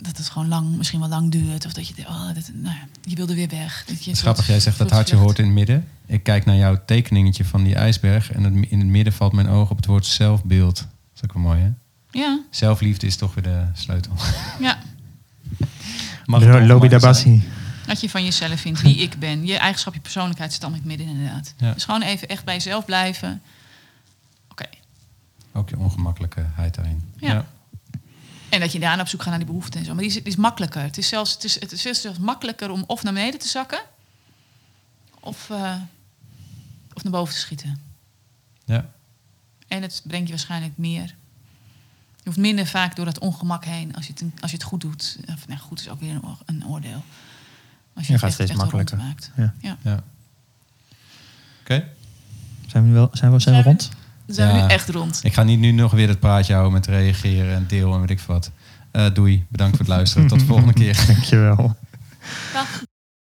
Dat het gewoon lang, misschien wel lang duurt. Of dat je, oh, dat, nou ja, je wilde weer weg. Dat je grappig, jij zegt dat hartje vlucht. hoort in het midden. Ik kijk naar jouw tekeningetje van die ijsberg. En het- in het midden valt mijn oog op het woord zelfbeeld. Dat is ook wel mooi, hè? Ja, Zelfliefde is toch weer de sleutel. ja. Mag het Lo- Lobi ongemakkelijk Dabassi. Dat je van jezelf vindt wie ik ben. Je eigenschap, je persoonlijkheid zit allemaal in het midden inderdaad. Ja. Dus gewoon even echt bij jezelf blijven. Oké? Ook je ongemakkelijkheid daarin. Ja. En dat je daarna op zoek gaat naar die behoeften en zo. Maar die is, die is makkelijker. Het is, zelfs, het, is, het is zelfs makkelijker om of naar beneden te zakken... of, eh, of naar boven te schieten. Ja. En het brengt je waarschijnlijk meer. Je hoeft minder vaak door dat ongemak heen als je het, als je het goed doet. Of, nou, goed is ook weer een, een oordeel. Als Je het gaat echt- steeds echt makkelijker. maakt. Ja. ja. Oké. Zijn we, nu wel, zijn we, zijn we Zijn we- rond? Dan zijn we nu echt rond. Ik ga niet nu nog weer het praatje houden met reageren en deel en weet ik veel wat. Eh, doei. Bedankt voor het luisteren. Tot de volgende keer. Dankjewel. Dag.